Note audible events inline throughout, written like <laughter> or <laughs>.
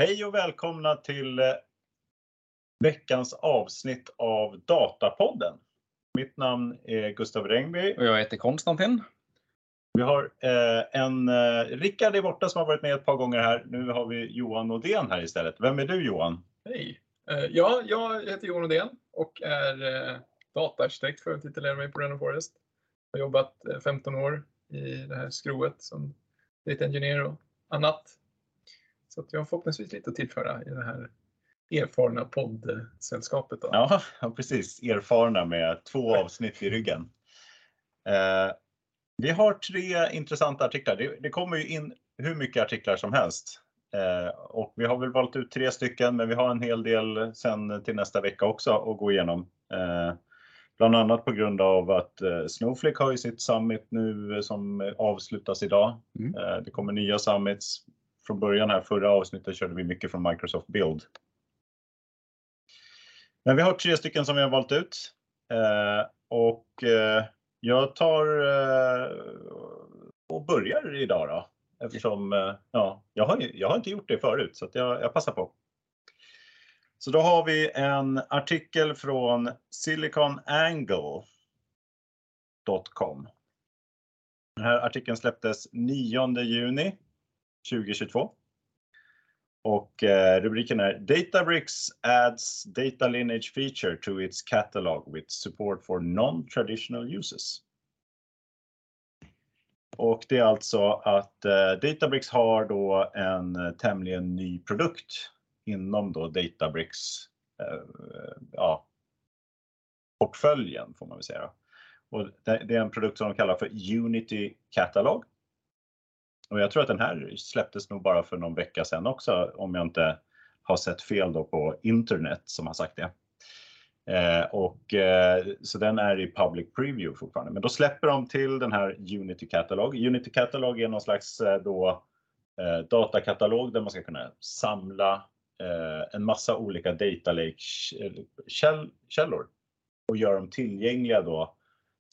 Hej och välkomna till eh, veckans avsnitt av Datapodden. Mitt namn är Gustav Rengby. Och jag heter Konstantin. Vi har eh, en eh, Rickard är borta som har varit med ett par gånger här. Nu har vi Johan Nordén här istället. Vem är du Johan? Hej! Eh, ja, jag heter Johan Nordén och är eh, dataarkitekt för att titulera mig på Random Forest. Jag har jobbat eh, 15 år i det här skrovet som data engineer och annat. Så att jag har förhoppningsvis lite att tillföra i det här erfarna poddsällskapet. Då. Ja, precis. Erfarna med två avsnitt i ryggen. Eh, vi har tre intressanta artiklar. Det, det, kommer ju in hur mycket artiklar som helst. Eh, och vi har väl valt ut tre stycken, men vi har en hel del sen till nästa vecka också att gå igenom. Eh, bland annat på grund av att eh, Snowflake har ju sitt summit nu som avslutas idag. Mm. Eh, det kommer nya summits. Från början här, förra avsnittet körde vi mycket från Microsoft Build. Men vi har tre stycken som vi har valt ut. Eh, och eh, jag tar eh, och börjar idag då. Eftersom eh, ja, jag, har, jag har inte gjort det förut så jag, jag passar på. Så då har vi en artikel från siliconangle.com. Den här artikeln släpptes 9 juni 2022. Och eh, rubriken är Databricks adds data lineage feature to its catalog with support for non-traditional uses. Och det är alltså att eh, Databricks har då en eh, tämligen ny produkt inom då Databricks eh, ja, portföljen får man väl säga. Och det är en produkt som de kallar för Unity Catalog. Och jag tror att den här släpptes nog bara för någon vecka sedan också om jag inte har sett fel då på internet som har sagt det. Eh, och, eh, så den är i public preview fortfarande. Men då släpper de till den här Unity Catalog. Unity Catalog är någon slags eh, då, eh, datakatalog där man ska kunna samla eh, en massa olika data lake-källor eh, och göra dem tillgängliga då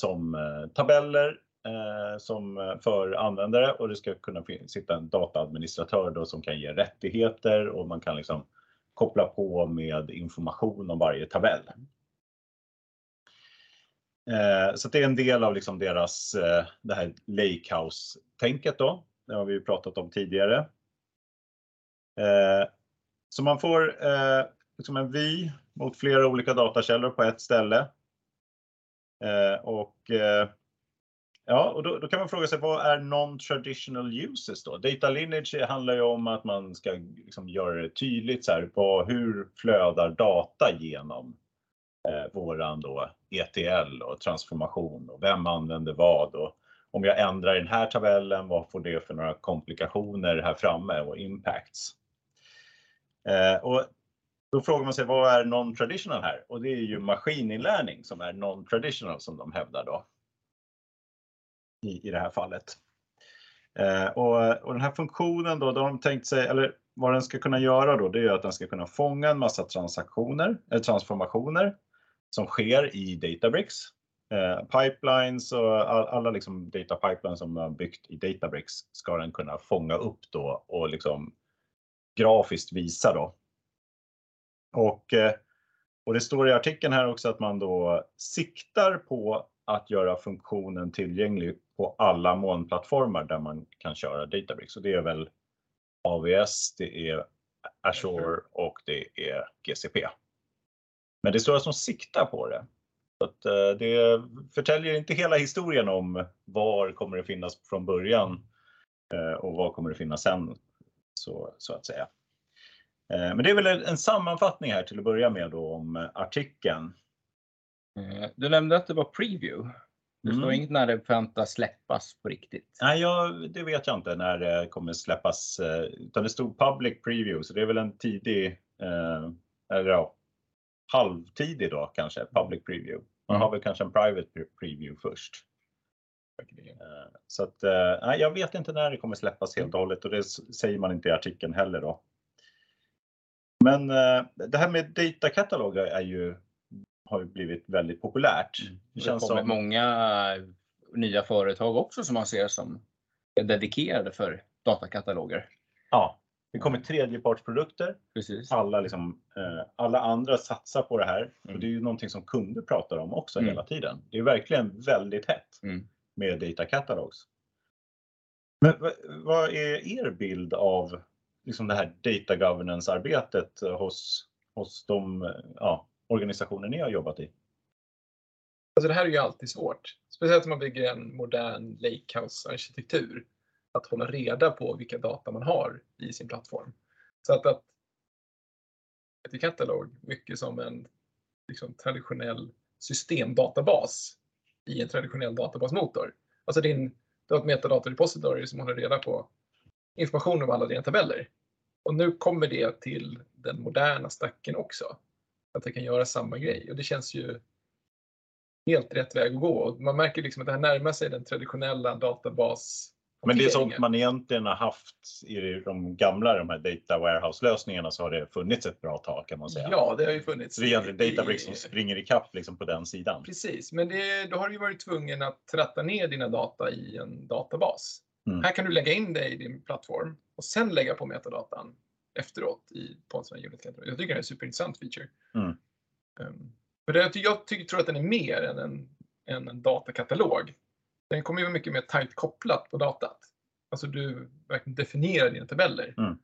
som eh, tabeller Eh, som eh, för användare och det ska kunna sitta en dataadministratör då som kan ge rättigheter och man kan liksom koppla på med information om varje tabell. Eh, så det är en del av liksom deras, eh, det här Lakehouse-tänket då. Det har vi ju pratat om tidigare. Eh, så man får eh, liksom en vy mot flera olika datakällor på ett ställe. Eh, och Ja, och då, då, kan man fråga sig vad är non-traditional uses då? Data lineage handlar ju om att man ska liksom göra det tydligt så här, på hur flödar data genom eh, våran då ETL och transformation och vem använder vad och om jag ändrar den här tabellen, vad får det för några komplikationer här framme och impacts? Eh, och då frågar man sig vad är non-traditional här? Och det är ju maskininlärning som är non-traditional som de hävdar då i, i det här fallet. Eh, och, och, den här funktionen då, då har de tänkt sig, eller vad den ska kunna göra då, det är att den ska kunna fånga en massa transaktioner, eller transformationer som sker i Databricks. Eh, pipelines och all, alla liksom data pipelines som har byggt i Databricks ska den kunna fånga upp då och liksom grafiskt visa då. Och, eh, och det står i artikeln här också att man då siktar på att göra funktionen tillgänglig på alla molnplattformar där man kan köra Databricks. Och det är väl AVS, det är Azure och det är GCP. Men det är stora alltså som siktar på det. Så att, eh, det förtäljer inte hela historien om var kommer det finnas från början eh, och vad kommer det finnas sen, så, så att säga. Eh, men det är väl en sammanfattning här till att börja med då om artikeln. Du nämnde att det var preview. Det står mm. inget när det förväntas släppas på riktigt. Nej, jag, det vet jag inte när det kommer släppas. Utan det stod public preview, så det är väl en tidig, eh, eller ja, halvtidig då kanske, public preview. Man mm. har väl kanske en private preview först. Eh, så att, eh, jag vet inte när det kommer släppas helt och hållet och det säger man inte i artikeln heller då. Men eh, det här med datakataloger är ju, har ju blivit väldigt populärt. Mm. Det, det känns som många nya företag också som man ser som är dedikerade för datakataloger. Ja, Det kommer tredjepartsprodukter. Precis. Alla, liksom, eh, alla andra satsar på det här. Mm. Och det är ju någonting som kunder pratar om också Mm. hela tiden. Det är verkligen väldigt hett Mm. med data catalogs. Men vad, är er bild av liksom det här data governance-arbetet hos, hos de ja, organisationer ni har jobbat i? Alltså det här är ju alltid svårt. Speciellt om man bygger en modern lakehouse-arkitektur. Att hålla reda på vilka data man har i sin plattform. Så att, att ett katalog mycket som en liksom, traditionell systemdatabas i en traditionell databasmotor. Alltså din, du har ett metadatarepository som håller reda på information om alla dina tabeller. Och nu kommer det till den moderna stacken också. Att det kan göra samma grej och det känns ju helt rätt väg att gå. Och man märker liksom att det här närmar sig den traditionella databas Men det sånt man egentligen har haft i de gamla de här data warehouse-lösningarna så har det funnits ett bra tag kan man säga. Ja, det har ju funnits. Så det är egentligen Databricks som springer ikapp liksom på den sidan. Precis, men det, då har du ju varit tvungen att tratta ner dina data i en databas. Mm. Här kan du lägga in det i din plattform och sen lägga på metadatan efteråt i, på en sån här unit katalog. Jag tycker det är en superintressant feature. Mm. Um, för det, jag tycker, tror att den är mer än en, än en datakatalog. Den kommer ju vara mycket mer tajt kopplat på datat. Alltså du verkligen definierar dina tabeller. Mm.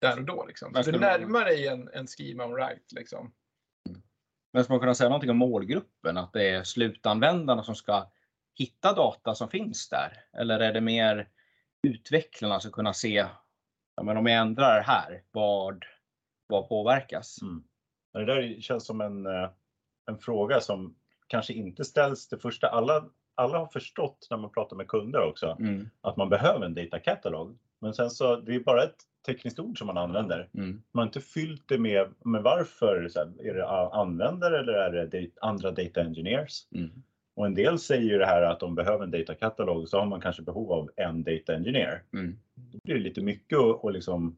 Där och då. Liksom. Men Så du närmar dig en, en schema on write. Liksom. Men ska man kunna säga någonting om målgruppen? Att det är slutanvändarna som ska hitta data som finns där? Eller är det mer utvecklarna som kunna se, ja, men om jag ändrar här, vad, vad påverkas? Mm. Det där känns som en, eh, en fråga som kanske inte ställs det första. Alla, alla har förstått när man pratar med kunder också Mm, att man behöver en data catalog. Men sen så det är bara ett tekniskt ord som man använder. mm, Man har inte fyllt det med, med varför. Så här, är det användare eller är det andra data engineers? mm, Och en del säger ju det här att de behöver en data catalog så har man kanske behov av en data engineer. mm, Då blir det lite mycket att att liksom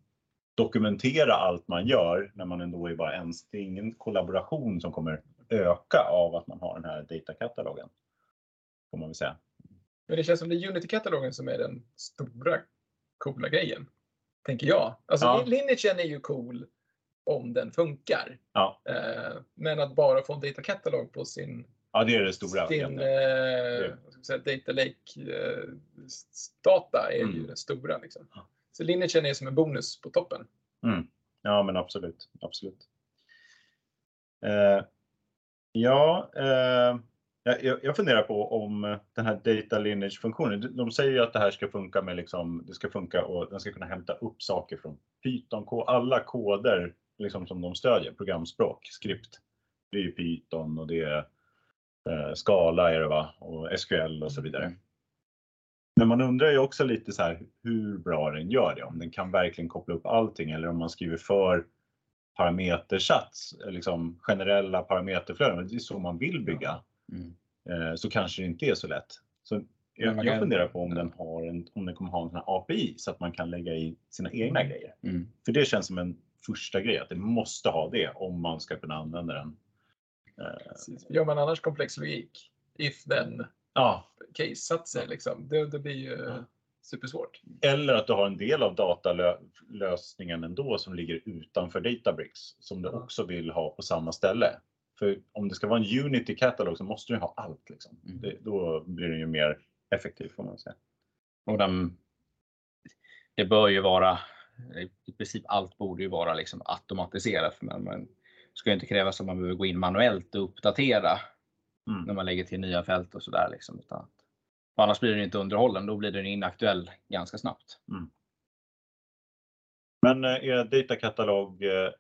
dokumentera allt man gör när man ändå är bara en. Det är ingen kollaboration som kommer öka av att man har den här datakatalogen. Får man väl säga. Men det känns som det är Unity-katalogen som är den stora coola grejen. Tänker jag. Alltså Ja. Lineagen är ju cool om den funkar. Ja. Eh, men att bara få en datakatalog på sin, Ja, det är det stora. eh, man säga, data lake eh, är ju Mm. den stora. Liksom. Ja. Så Lineagen är som en bonus på toppen. Mm. Ja, men absolut. absolut. Eh, ja, eh, jag, jag funderar på om den här data lineage-funktionen. de- säger ju att det här ska funka med liksom, det ska funka och den ska kunna hämta upp saker från Python, alla koder liksom som de stödjer, programspråk, skript. Det är ju Python och det är eh, Scala är det va? och SQL och så vidare. Men man undrar ju också lite så här hur bra den gör det. Om den kan verkligen koppla upp allting eller om man skriver för parametersats, liksom generella parameterflöden. Det är så man vill bygga. mm. Eh, så kanske det inte är så lätt. Så jag, jag kan- funderar på om den, har en, om den kommer ha en sån här API så att man kan lägga i sina egna grejer. Mm. För det känns som en första grej, att det måste ha det om man ska kunna använda den. Eh, Gör man annars komplex logik, if then ja, case-satser, liksom, det, det blir ju Ja. supersvårt. Eller att du har en del av datalösningen ändå som ligger utanför Databricks som du Ja. också vill ha på samma ställe. För om det ska vara en Unity katalog så måste du ha allt. Liksom. Mm. Det, då blir den ju mer effektiv får man säga. Och den, det bör ju vara, i princip allt borde ju vara liksom automatiserat. För man, man ska ju inte krävas att man behöver gå in manuellt och uppdatera Mm. när man lägger till nya fält och sådär. Liksom, utan, annars blir den inte underhållen, då blir den inaktuell ganska snabbt. Men eh, är datakatalog eh,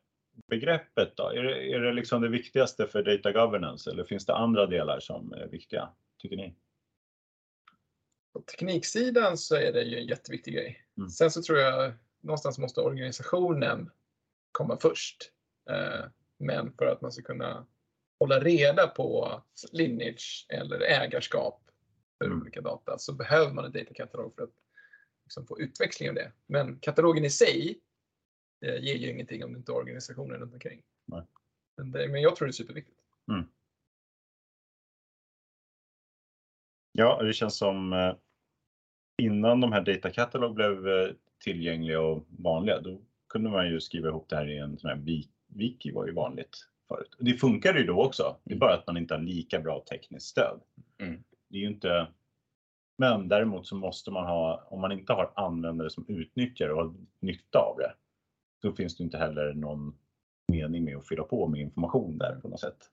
begreppet då? Är det, är det liksom det viktigaste för data governance eller finns det andra delar som är viktiga? Tycker ni? På tekniksidan så är det ju en jätteviktig grej. Mm. Sen så tror jag någonstans måste organisationen komma först. Men för att man ska kunna hålla reda på lineage eller ägarskap för Mm. olika data så behöver man en datakatalog för att liksom få utväxling av det. Men katalogen i sig eh, ger ju ingenting om det inte är organisationen runt omkring. Nej. Men, det, men jag tror det är superviktigt. Ja, det känns som eh, innan de här Data Catalog blev eh, tillgängliga och vanliga, då kunde man ju skriva ihop det här i en sån här wiki var ju vanligt förut. Det funkar ju då också. Det är bara att man inte har lika bra tekniskt stöd. Mm. Det är ju inte. Men däremot så måste man ha, om man inte har användare som utnyttjar och har nytta av det, då finns det inte heller någon mening med att fylla på med information där på något sätt.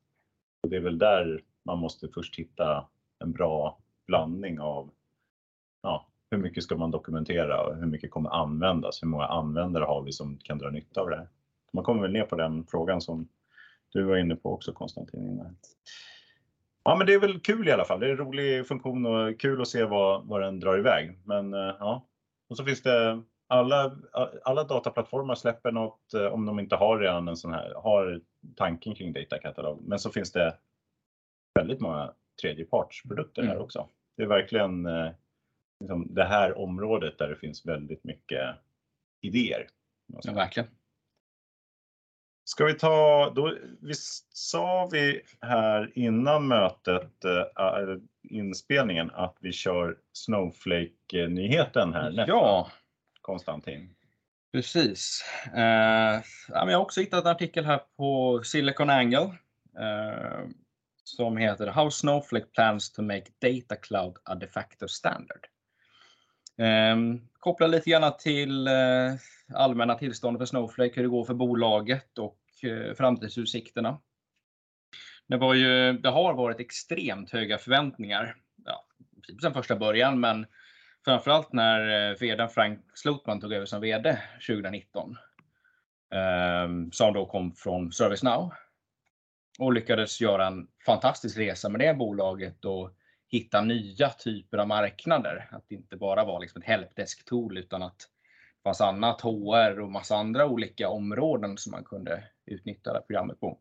Och det är väl där man måste först hitta en bra blandning av ja, hur mycket ska man dokumentera och hur mycket kommer användas? Hur många användare har vi som kan dra nytta av det här? Man kommer väl ner på den frågan som du var inne på också Konstantin. Ja, men det är väl kul i alla fall. Det är en rolig funktion och kul att se vad, vad den drar iväg. Men eh, ja, och så finns det alla, alla dataplattformar släpper något eh, om de inte har redan en sån här, har tanken kring datakatalog. Men så finns det väldigt många tredjepartsprodukter här Mm. också. Det är verkligen eh, liksom det här området där det finns väldigt mycket idéer. Ja, verkligen. Ska vi ta, då, visst sa vi här innan mötet, äh, inspelningen, att vi kör Snowflake-nyheten här nästa, Ja, Konstantin? precis. Eh, jag har också hittat en artikel här på Silicon Angle eh, som heter How Snowflake plans to make data cloud a de facto standard. Eh, kopplar lite grann till eh, allmänna tillståndet för Snowflake, hur det går för bolaget och eh, framtidsutsikterna. Det, var ju, det har varit extremt höga förväntningar ja, typ sedan första början, men framförallt när eh, Frank Slotman tog över som vd 2019. Eh, som då kom från ServiceNow. Och lyckades göra en fantastisk resa med det bolaget och hitta nya typer av marknader. Att det inte bara var liksom ett helpdesk-tool utan att det fanns annat HR och massa andra olika områden som man kunde utnyttja det här programmet på.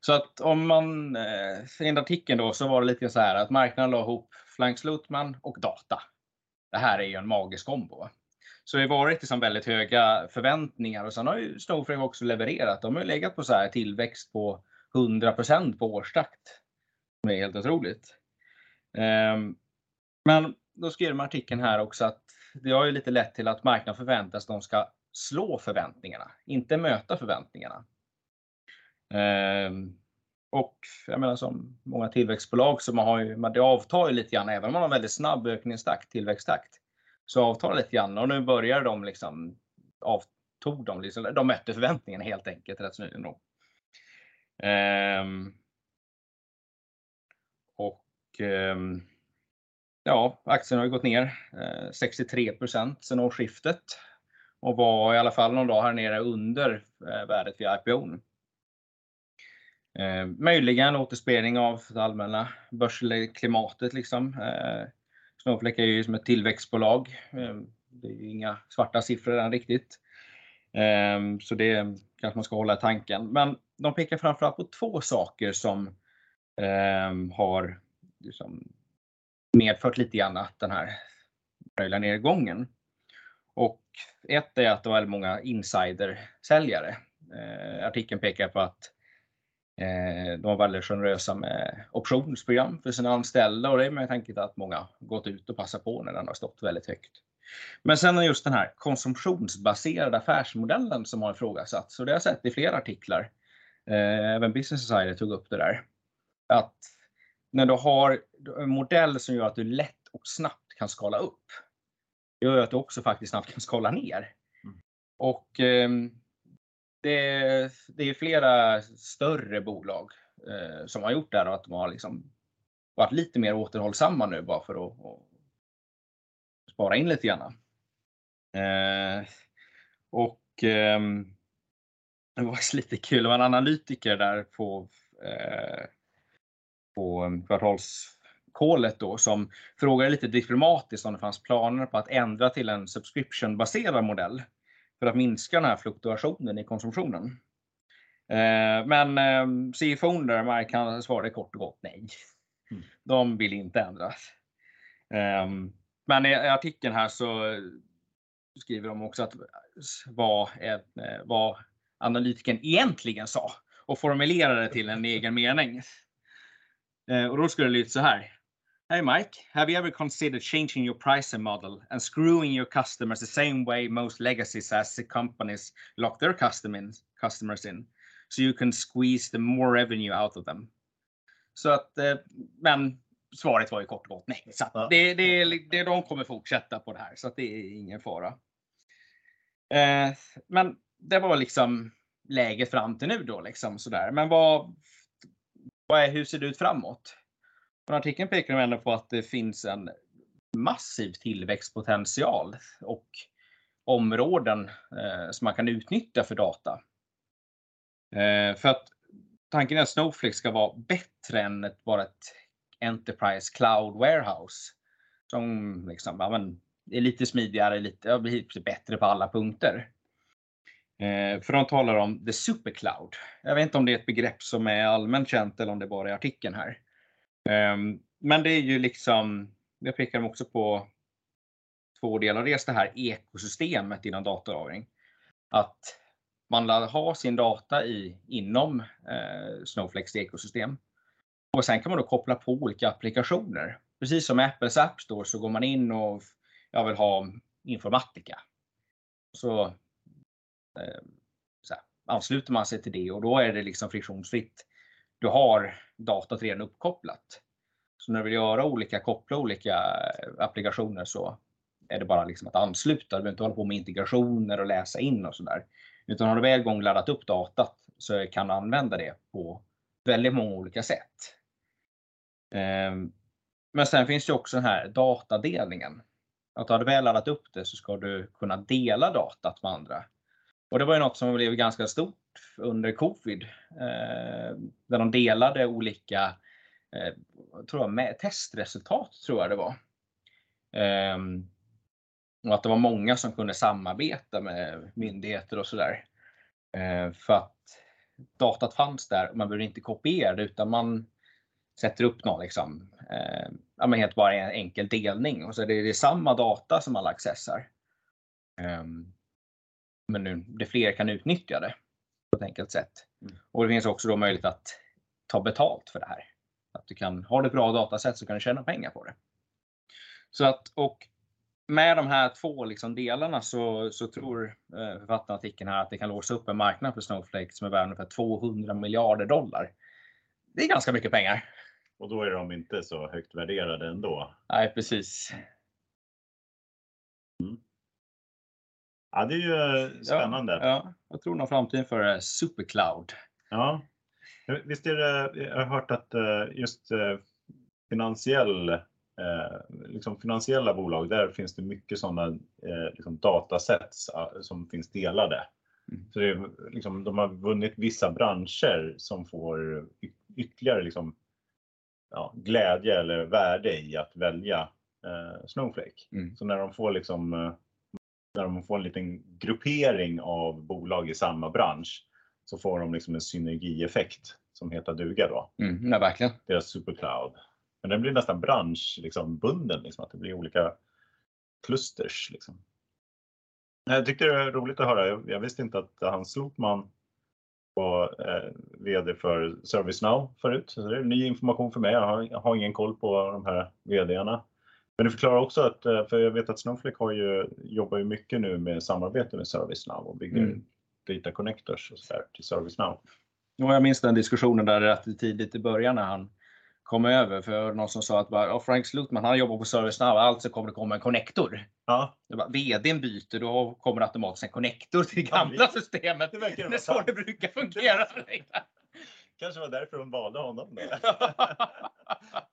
Så att om man, eh, i den artikeln då så var det lite så här att marknaden la ihop Flank Slutman och data. Det här är ju en magisk kombo. va? Så det har varit liksom väldigt höga förväntningar och sen har ju Snowflake också levererat. De har ju legat på så här tillväxt på 100% på årstakt. Det är helt otroligt. Ehm, men då skriver de i artikeln här också att det har ju lite lett till att marknaden förväntas de ska slå förväntningarna, inte möta förväntningarna. Ehm, och jag menar som många tillväxtbolag så man har ju, man- det avtar ju lite grann, även om man har väldigt snabb ökningstakt, tillväxttakt, så avtar det lite grann och nu börjar de liksom, avtog de, liksom, de mötte förväntningarna helt enkelt rätt så nyligen ehm, och Ehm, ja, aktien har ju gått ner eh, 63% sedan årsskiftet och var i alla fall någon dag här nere under eh, värdet vid IPOn. Eh, möjligen återspelning av det allmänna börsklimatet. Liksom. Eh, Snowflake är ju som ett tillväxtbolag. Eh, det är ju inga svarta siffror än riktigt. Eh, så det kanske man ska hålla i tanken. Men de pekar framförallt på två saker som eh, har liksom, medfört lite grann att den här möjliga nedgången. Och ett är att det var väldigt många insidersäljare. Eh, artikeln pekar på att Eh, de var väldigt generösa med optionsprogram för sina anställda och det är med tanke på att många gått ut och passat på när den har stått väldigt högt. Men sen är just den här konsumtionsbaserade affärsmodellen som har ifrågasatts och det har jag sett i flera artiklar. Eh, även Business Society tog upp det där. Att när du har en modell som gör att du lätt och snabbt kan skala upp. Gör att du också faktiskt snabbt kan skala ner. Mm. Och ehm, det, det är flera större bolag eh, som har gjort det här och att de har liksom varit lite mer återhållsamma nu bara för att, att spara in lite grann. Eh, och ehm, det var lite kul, det var en analytiker där på, eh, på kvartalskålet då som frågade lite diplomatiskt om det fanns planer på att ändra till en subscription-baserad modell för att minska den här fluktuationen i konsumtionen. Eh, Men eh, CFO där, Mark, svarade kort och gott nej. Mm. De vill inte ändra. Eh, Men i artikeln här så skriver de också att vad, eh, vad analytiken egentligen sa och formulerade till en egen mening. Eh, Och då skulle det lyda så här. Hey Mike, have you ever considered changing your pricing model and screwing your customers the same way most legacy SaaS companies lock their customers in, so you can squeeze the more revenue out of them? Så att, eh, men svaret var ju kort och gott nej. Så Ja. det, det, det, de kommer fortsätta på det här, så att det är ingen fara. Eh, men det var liksom läget fram till nu då liksom sådär. Men vad, vad är, hur ser det ut framåt? Och artikeln pekar ändå på att det finns en massiv tillväxtpotential och områden eh, som man kan utnyttja för data. Eh, för att tanken är att Snowflake ska vara bättre än ett, bara ett Enterprise Cloud Warehouse. Som liksom, ja, men, är lite smidigare, lite, ja, bättre på alla punkter. Eh, för de talar om the supercloud. Jag vet inte om det är ett begrepp som är allmänt känt eller om det bara är artikeln här. Ehm, men det är ju liksom, jag pekar också på två delar. Dels det här ekosystemet inom datalagring. Att man har sin data i, inom eh, Snowflakes ekosystem. Och sen kan man då koppla på olika applikationer. Precis som Apples App Store så går man in och jag vill ha informatika. Så, Eh, så här, ansluter man sig till det och då är det liksom friktionsfritt. Du har datat redan uppkopplat. Så när du vill göra olika, koppla olika eh, applikationer så är det bara liksom att ansluta. Du behöver inte hålla på med integrationer och läsa in och sådär. Utan har du väl gång laddat upp datat så kan du använda det på väldigt många olika sätt. Ehm, men sen finns det också den här datadelningen. Att har du väl laddat upp det så ska du kunna dela datat med andra. Och det var ju något som blev ganska stort under covid. Eh, där de delade olika eh, tror jag, med testresultat, tror jag det var. Eh, och att det var många som kunde samarbeta med myndigheter och sådär. Eh, för att datat fanns där och man behövde inte kopiera det utan man sätter upp någon liksom, eh, ja, men helt bara en enkel delning och så är det, det är samma data som alla accessar. Ehm, men nu det fler kan utnyttja det på ett enkelt sätt. Mm. Och det finns också då möjlighet att ta betalt för det här. Att du kan, har du ett bra datasätt så kan du tjäna pengar på det. Så att, och med de här två liksom delarna så, så tror eh, författaren artikeln här att det kan låsa upp en marknad för Snowflake som är värd ungefär 200 miljarder dollar. Det är ganska mycket pengar. Och då är de inte så högt värderade ändå. Nej, precis. Ja, det är ju eh, spännande. Ja, ja, jag tror nog framtiden för eh, supercloud. Ja. Visst är det, jag har hört att eh, just eh, finansiell, eh, liksom finansiella bolag, där finns det mycket sådana liksom datasets som finns delade. Mm. Så det är, liksom, de har vunnit vissa branscher som får ytterligare liksom, ja, glädje eller värde i att välja eh, Snowflake. Mm. Så när de får liksom när de får en liten gruppering av bolag i samma bransch så får de liksom en synergieffekt som heter duga då, Mm, ja, verkligen. deras supercloud. Men den blir nästan branschbunden, liksom, bunden, liksom, att det blir olika klusters. Liksom. Jag tyckte det är roligt att höra. Jag, jag visste inte att han Slotman var eh, VD för ServiceNow förut. Så det är ny information för mig. Jag har, jag har ingen koll på de här VDarna. Men det förklarar också att, eh, för jag vet att Snowflake har ju, jobbar ju mycket nu med samarbete med ServiceNow och bygger Mm. data connectors och så där till ServiceNow. Och jag minns den diskussionen där rätt tidigt i början när han kom över. För någon som sa att bara, "Ja, Frank Slutman han jobbar på ServiceNow, alltså kommer det komma en connector. Ja, Det bara, VDn byter, då kommer det automatiskt en connector till det Ja, gamla visst. systemet. det verkar Det är så det brukar fungera. Kanske var därför de valde honom. Då. <laughs> <laughs>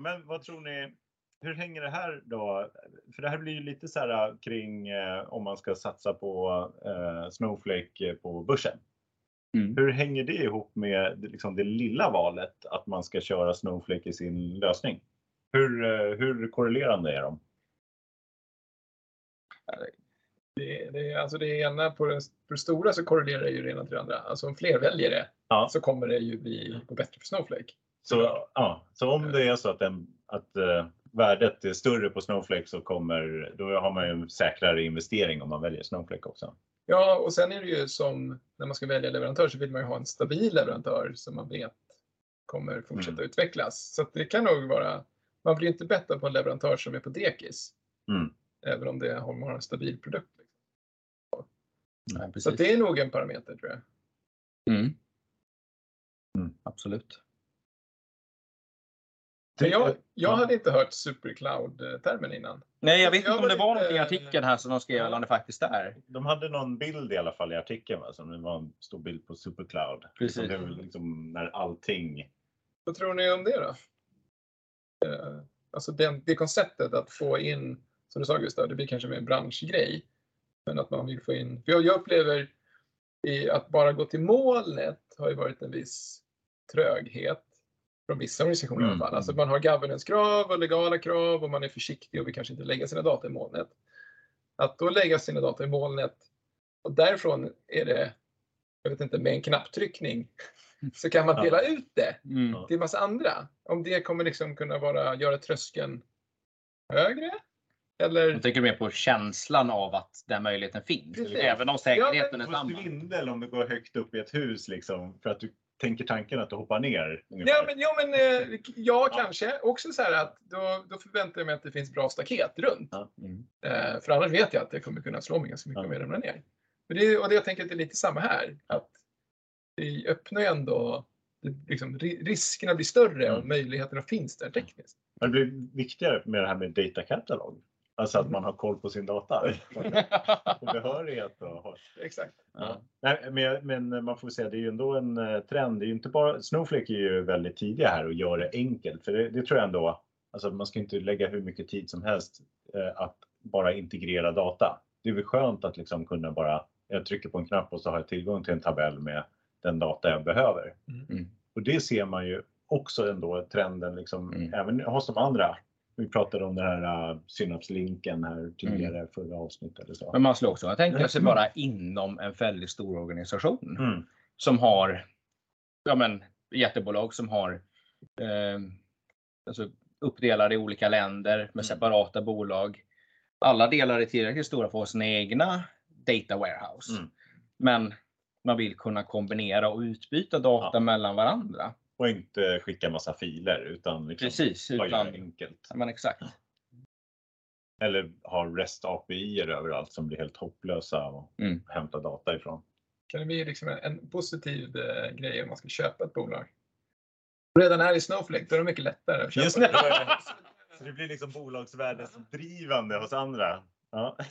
Men vad tror ni? Hur hänger det här då? För det här blir ju lite så här kring eh, om man ska satsa på eh, Snowflake på börsen. Mm. Hur hänger det ihop med det- liksom det lilla valet att man ska köra Snowflake i sin lösning? Hur, eh, hur korrelerande är de? Det, det, alltså det ena på det, på det stora så korrelerar ju det ena till det andra. Alltså om fler väljer det Ja. så kommer det ju bli gå bättre för Snowflake. Så, ja, så om det är så att, den, att eh, värdet är större på Snowflake så kommer, då har man ju en säkrare investering om man väljer Snowflake också. Ja, och sen är det ju som när man ska välja leverantör så vill man ju ha en stabil leverantör som man vet kommer fortsätta Mm. utvecklas. Så att det kan nog vara, man blir inte bättre på en leverantör som är på dekis. Mm. Även om det har har en stabil produkt. Nej, Så det är nog en parameter tror jag. Mm. Mm. Absolut. Men jag, jag Ja. hade inte hört supercloud-termen innan. Nej, jag vet Jag inte om var det var någonting i artikeln här som de skrev eller om det faktiskt är. De hade någon bild i alla fall i artikeln, va? som det var en stor bild på Supercloud. Precis. Liksom, det är väl liksom när allting... Vad tror ni om det då? Eh, alltså den, det konceptet att få in, som du sa Gustav, det blir kanske mer en branschgrej. Men att man vill få in, för jag, jag upplever i att bara gå till molnet har ju varit en viss tröghet från vissa organisationer i alla Mm, fall. Alltså mm. man har governance-krav och legala krav och man är försiktig och vill kanske inte lägga sina data i molnet. Att då lägga sina data i molnet och därifrån är det, jag vet inte, med en knapptryckning så kan man Ja. dela ut det Mm. Ja. till massa andra. Om det kommer liksom kunna vara, göra tröskeln högre? Eller? Jag tänker mer på känslan av att den möjligheten finns. Precis. Även om säkerheten är Du får samma. svindel om du går högt upp i ett hus liksom, för att du tänker tanken att du hoppar ner. ungefär. Ja, men, ja, men eh, ja, kanske. Också så här att då, då förväntar jag mig att det finns bra staket runt. Mm. Eh, för annars vet jag att det kommer kunna slå mig ganska mycket Ja. om jag ramlar ner. Men det, och det jag tänker att det är lite samma här. Att det öppnar ju ändå, liksom, ri- riskerna blir större och Mm. möjligheterna finns där tekniskt. Men det blir viktigare med det här med data catalog. Alltså att man har koll på sin data. Och behörighet och har. Exakt. Ja. Nej, men, men man får säga det är ju ändå en eh, trend. Det är ju inte bara, Snowflake är ju väldigt tidiga här och gör det enkelt. För det, det tror jag ändå, alltså man ska inte lägga hur mycket tid som helst eh, att bara integrera data. Det är väl skönt att liksom kunna bara, jag trycker på en knapp och så har jag tillgång till en tabell med den data jag behöver. Mm. Och det ser man ju också ändå trenden liksom, Mm. även hos de andra. Vi pratade om den här uh, synapslinken här tidigare, Mm. förra avsnittet eller så. Men man skulle också kunna tänka sig bara inom en väldigt stor organisation Mm. som har ja, men, jättebolag som har eh, alltså, uppdelade i olika länder med Mm. separata bolag. Alla delar är tillräckligt stora för att ha sina egna data warehouse. Mm. Men man vill kunna kombinera och utbyta data Ja. mellan varandra. Och inte skicka massa filer utan liksom Precis, göra utan, enkelt. ja, men exakt. Eller ha REST API överallt som blir helt hopplösa att Mm. hämta data ifrån. Kan det bli liksom en, en positiv eh, grej om man ska köpa ett bolag? Redan är i Snowflake, då är det mycket lättare att köpa. Just det. <laughs> Så det blir liksom bolagsvärdesdrivande hos andra. Ja. <laughs>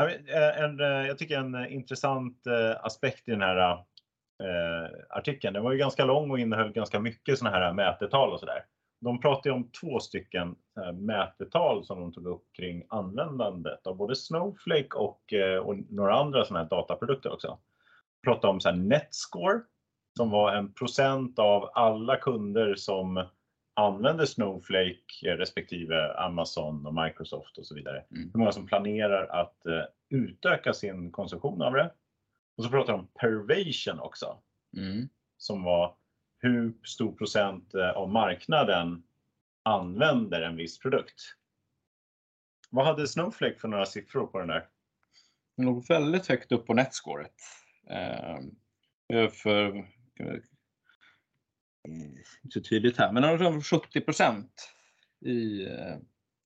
Eh, En, eh, jag tycker en eh, intressant aspekt i den här eh, artikeln, den var ju ganska lång och innehöll ganska mycket sådana här mätetal och sådär. De pratade om två stycken eh, mätetal som de tog upp kring användandet av både Snowflake och, eh, och några andra sådana här dataprodukter också. De pratade om så här Netscore som var en procent av alla kunder som använder Snowflake eh, respektive Amazon och Microsoft och så vidare. Mm. Hur många som planerar att utöka sin konsumtion av det. Och så pratar de om pervation också Mm. som var hur stor procent eh, av marknaden använder en viss produkt. Vad hade Snowflake för några siffror på den där? Den låg väldigt högt upp på netscoret. Eh, för, eh, inte så tydligt här, men har 70% i eh,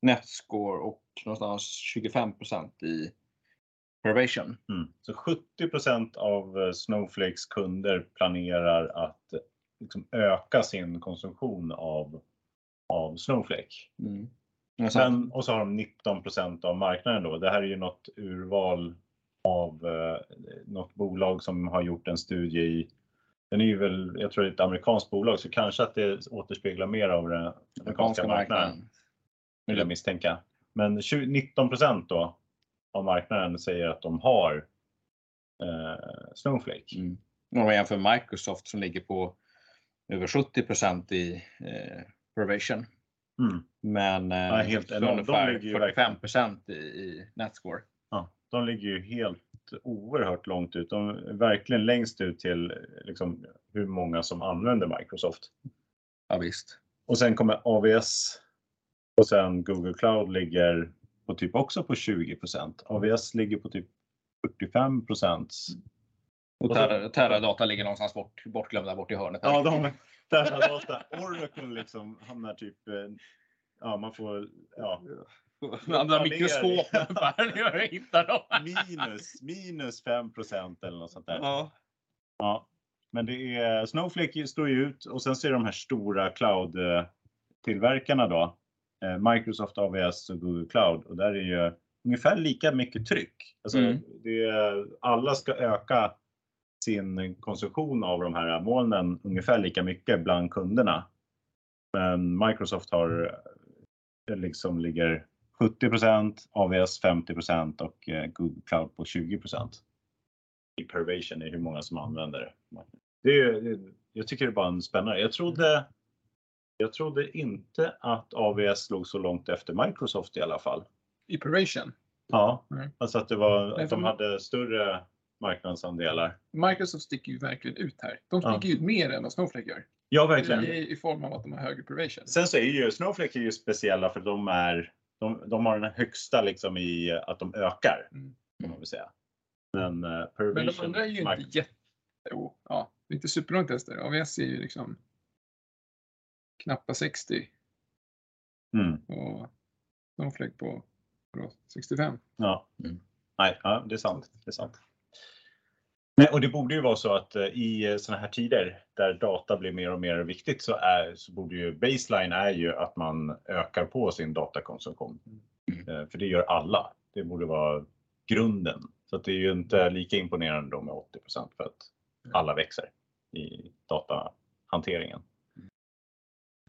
netscore och någonstans 25% i pervation. Mm. Så 70% av eh, Snowflakes kunder planerar att eh, liksom öka sin konsumtion av, av Snowflake. Mm. Men, och så har de 19% av marknaden då. Det här är ju något urval av eh, något bolag som har gjort en studie i den är ju väl, jag tror det är ett amerikanskt bolag, så kanske att det återspeglar mer av den amerikanska marknaden, vill jag misstänka. Men 20, 19% då av marknaden säger att de har eh, Snowflake. Mm. Om man jämför Microsoft som ligger på över 70% i eh, pervation. Mm. Men eh, Ja, helt ungefär ligger ju 45 i, i netscore. Ja, de ligger ju helt oerhört långt ut. De är verkligen längst ut till liksom, hur många som använder Microsoft. Ja, visst. Och sen kommer AVS och sen Google Cloud ligger på typ också på 20% AVS ligger på typ 45 Och Terradata ligger någonstans bort, bortglömda bort i hörnet. här. Ja, de Teradata. Oracle liksom hamnar typ, eh, ja man får, ja, är mikroskop det. ungefär. Jag hittar dem. minus, minus 5% eller något sånt där. Ja. Ja, men det är Snowflake står ju ut och sen det de här stora cloud-tillverkarna då. Eh, Microsoft, AWS och Google Cloud och där är ju ungefär lika mycket tryck. Alltså Mm. det är, alla ska öka sin konsumtion av de här molnen ungefär lika mycket bland kunderna. Men Microsoft har eh, liksom ligger 70% AWS 50% och eh, Google Cloud på 20% i pervasion i hur många som använder det. är, jag tycker det är bara en spännande. Jag trodde, jag trodde inte att AWS låg så långt efter Microsoft i alla fall. I Peration. Ja, Mm. alltså att det var att de hade större marknadsandelar. Microsoft sticker ju verkligen ut här. De Ja. sticker ut mer än vad Snowflake gör. Ja, verkligen. I, I form av att de har högre Peration. Sen så är ju Snowflake är ju speciella för de är de, de har den högsta liksom i att de ökar. Mm. Kan man väl säga. Men, uh, Men de andra är ju inte jätte... Jo, ja, det är inte superlångt efter. AWS är ju liksom knappa 60 Mm, och Snowflake på vadå, 65. ja. Mm. Nej, ja, det är sant. Det är sant. Nej, och det borde ju vara så att eh, i sådana här tider där data blir mer och mer viktigt så, är, så borde ju baseline är ju att man ökar på sin datakonsumtion. Mm. Eh, För det gör alla. Det borde vara grunden. Så det är ju inte lika imponerande då med 80% för att alla växer i datahanteringen.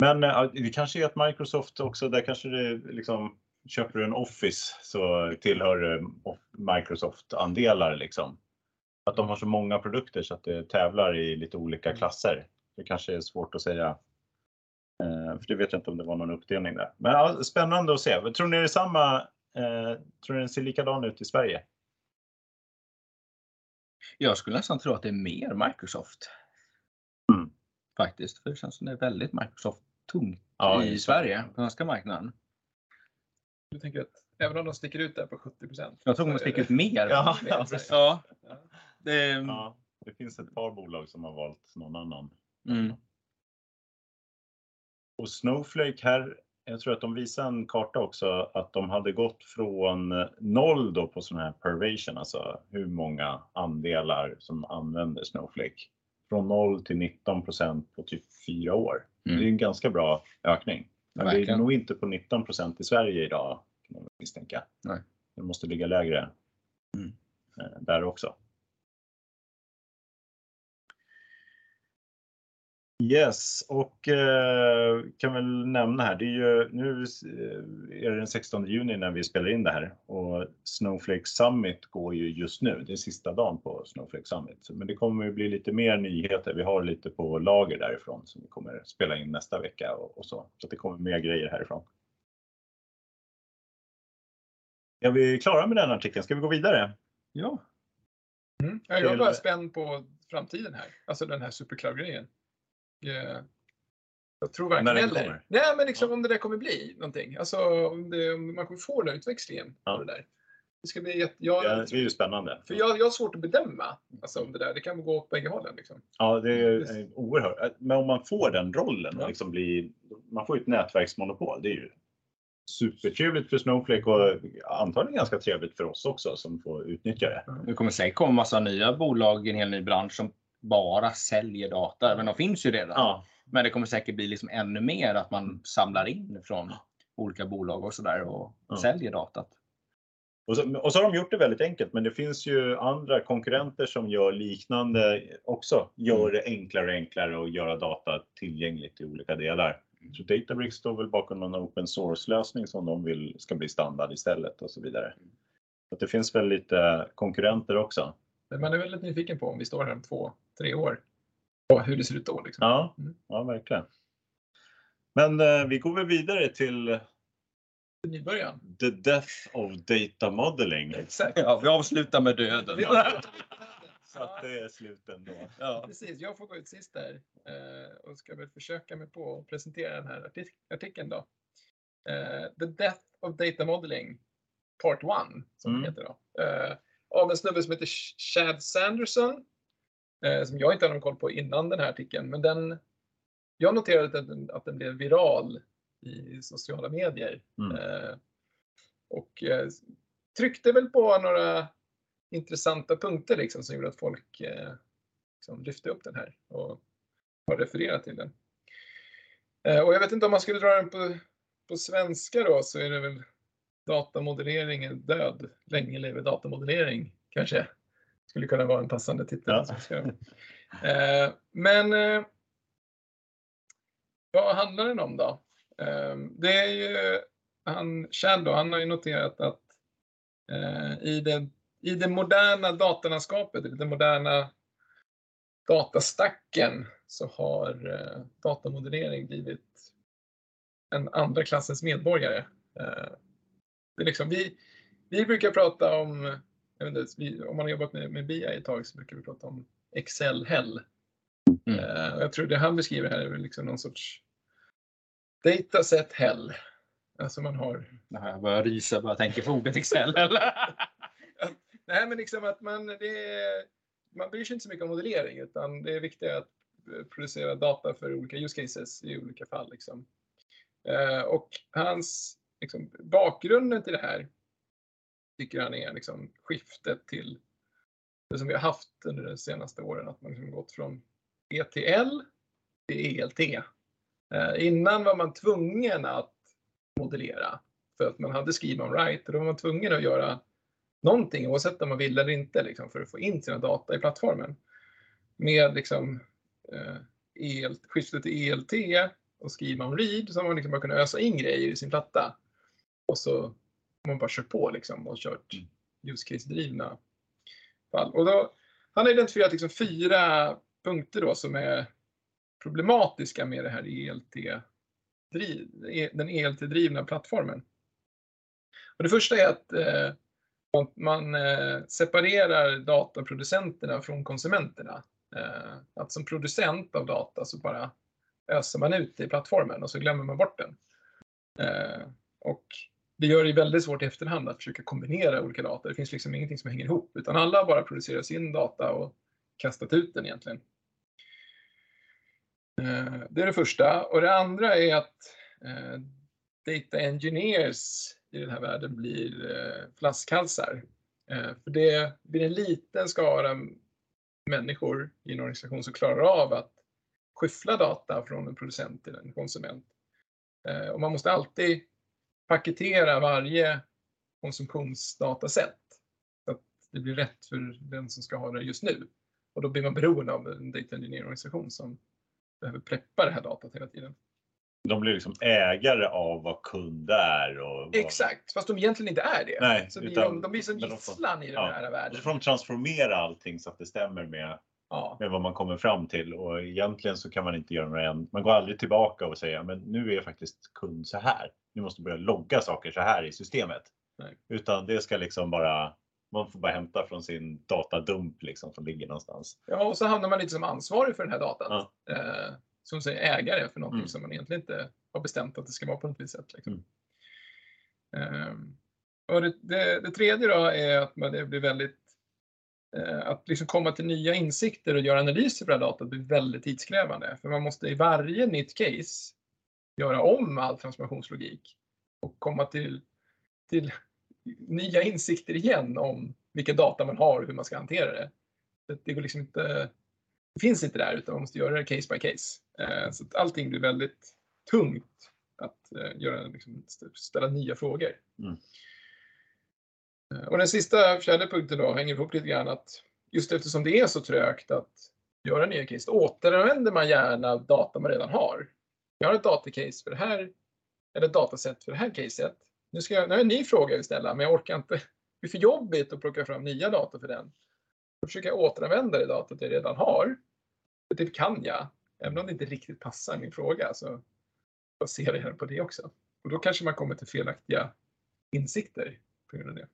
Men eh, det kanske är att Microsoft också, där kanske det liksom köper du en Office så tillhör det Microsoft-andelar liksom. Att de har så många produkter så att det tävlar i lite olika klasser. Det kanske är svårt att säga. Eh, För det vet jag inte om det var någon uppdelning där. Men ja, spännande att se. Tror ni det är samma? Eh, tror ni den ser likadan ut i Sverige? Jag skulle nästan tro att det är mer Microsoft. Mm. Faktiskt. För det känns som det är väldigt Microsoft-tungt Ja, i. Sverige, på svenska marknaden. Jag tänker att även om de sticker ut där på 70% Jag tror de sticker ut mer. Ja, ja. <laughs> Ja, det, Ja, det finns ett par bolag som har valt någon annan. mm. Och Snowflake här, jag tror att de visar en karta också att de hade gått från noll då på sån här pervasion, alltså hur många andelar som använder Snowflake. Från 0 till 19% på typ fyra år. Mm. Det är en ganska bra ökning. Men det är Verkligen. nog inte på 19% i Sverige idag kan man misstänka. Nej. Det måste ligga lägre Mm. eh, där också. Yes, och eh, kan väl nämna här, det är ju nu eh, är det den 16 juni när vi spelar in det här och Snowflake Summit går ju just nu. Det är sista dagen på Snowflake Summit, men det kommer ju bli lite mer nyheter. Vi har lite på lager därifrån som vi kommer spela in nästa vecka och, och så, så det kommer mer grejer härifrån. Är vi klara med den artikeln? Ska vi gå vidare? ja. Mm. Ja, Jag är bara spänd på framtiden här. Alltså den här supercloud-grejen. Eh, Jag tror verkligen kommer? eller. Nej, men liksom om det där kommer bli någonting. Alltså om, det, om man kommer få den utväxlingen Ja. på det där. Det ska bli jätte, jag, Ja, det är ju spännande. För jag, jag har svårt att bedöma alltså, om det där. Det kan gå åt bägge hållen. Liksom. Ja, det är oerhört. Men om man får den rollen och Ja. liksom blir, man får ju ett nätverksmonopol. Det är ju supertrevligt för Snowflake och antagligen ganska trevligt för oss också som får utnyttja det. Det kommer säkert komma massa nya bolag i en hel ny bransch som bara säljer data. Men de finns ju redan. Ja, Men det kommer säkert bli liksom ännu mer att man samlar in från olika bolag och sådär och Ja. säljer datat. och så, och så har de gjort det väldigt enkelt, men det finns ju andra konkurrenter som gör liknande också. Gör det enklare och enklare att göra data tillgängligt i olika delar. Så Databricks står väl bakom någon open source lösning som de vill ska bli standard istället och så vidare. Så att det finns väl lite konkurrenter också. Men man är väldigt nyfiken på om vi står här om två, tre år. Och hur det ser ut då. Liksom. Ja, Mm. ja verkligen. Men eh, vi går väl vidare till Nybörjan. the death of data modeling. Exakt. Ja, vi avslutar med döden. Så att det är slut ändå. Ja. Precis, jag får gå ut sist där eh, och ska väl försöka mig på att presentera den här artik- artikeln då. Eh, The Death of Data Modeling Part 1 som Mm. det heter då. Eh, av en snubbe som heter Ch- Chad Sanderson som jag inte hade någon koll på innan den här artikeln. Men den, jag noterade att den, att den blev viral i sociala medier. Mm. Eh, och eh, tryckte väl på några intressanta punkter liksom, som gjorde att folk eh, liksom lyfte upp den här och har refererat till den. Eh, och jag vet inte om man skulle dra den på, på svenska då så är det väl datamodellering är död. Länge lever datamodellering kanske. Skulle kunna vara en passande titel. Ja. Eh, men eh, vad handlar den om då? Eh, det är ju han, Chad då, han har ju noterat att i, det, i det moderna datalandskapet, i den moderna datastacken så har eh, datamodellering blivit en andra klassens medborgare. Eh, det är liksom, vi, vi brukar prata om, inte, vi, om man har jobbat med, med BI ett tag så brukar vi prata om Excel-hell. Mm. Eh, jag tror det han beskriver här är liksom någon sorts dataset hell. Alltså man har Jag börjar rysa bara tänker på ordet Excel. <laughs> Nej, men liksom att man, det man bryr sig inte så mycket om modellering utan det är viktigt att producera data för olika use cases i olika fall. Liksom. Eh, och hans liksom, bakgrunden till det här tycker han är liksom, skiftet till det som vi har haft under de senaste åren, att man liksom gått från ETL till ELT. Eh, innan var man tvungen att modellera för att man hade schema on write och då var man tvungen att göra någonting oavsett om man ville eller inte liksom, för att få in sina data i plattformen. Med liksom, eh, EL, skiftet till ELT och schema on read så har man liksom bara kunnat ösa in grejer i sin platta. Och så man bara kört på liksom, och kört use case-drivna fall. Och då, han har identifierat liksom fyra punkter då som är problematiska med det här ELT, driv, den ELT-drivna plattformen. Och det första är att eh, man, man eh, separerar dataproducenterna från konsumenterna. Eh, att som producent av data så bara öser man ut det i plattformen och så glömmer man bort den. Eh, och det gör det väldigt svårt i efterhand att försöka kombinera olika data. Det finns liksom ingenting som hänger ihop utan alla har bara producerat sin data och kastat ut den egentligen. Eh, det är det första. Och det andra är att eh, data engineers i den här världen blir eh, flaskhalsar. För det blir en liten skara människor i en organisation som klarar av att skyffla data från en producent till en konsument. Och man måste alltid paketera varje konsumtionsdataset så att det blir rätt för den som ska ha det just nu. Och då blir man beroende av en data engineer-organisation som behöver preppa det här datat hela tiden. De blir liksom ägare av vad kund är. Och vad... Exakt, fast de egentligen inte är det. Nej, så utan- de, de blir som men de får- gisslan i den ja, här världen. så får de transformera allting så att det stämmer med, Ja, med vad man kommer fram till. Och egentligen så kan man inte göra några Man går aldrig tillbaka och säger men nu är faktiskt kund så här. Nu måste börja logga saker så här i systemet. Nej. Utan det ska liksom bara man får bara hämta från sin datadump liksom som ligger någonstans. ja, och så hamnar man lite som ansvarig för den här datan. Ja. Eh, som säger ägare för någonting Mm. som man egentligen inte har bestämt att det ska vara på något visst sätt. Liksom. Ehm, och det, det, det tredje då är att man, det blir väldigt eh, att liksom komma till nya insikter och göra analyser på det här datat blir väldigt tidskrävande. För man måste i varje nytt case göra om all transformationslogik och komma till, till nya insikter igen om vilka data man har och hur man ska hantera det. Det, går liksom inte, det finns inte där utan man måste göra det case by case. Eh, så att allting blir väldigt tungt att eh, göra, liksom, st- ställa nya frågor. Mm. Eh, Och den sista, fjärde punkten då hänger ihop lite grann att just eftersom det är så trögt att göra nya case, återanvänder man gärna data man redan har. Jag har ett datacase för det här, eller ett dataset för det här caset. Nu, ska jag, nu har jag en ny fråga jag vill ställa, men jag orkar inte. Det blir för jobbigt att plocka fram nya data för den. Då försöker jag återanvända det datat jag redan har. Det typ kan jag, även om det inte riktigt passar min fråga. Så baserar jag på det också. Och då kanske man kommer till felaktiga insikter på grund av det.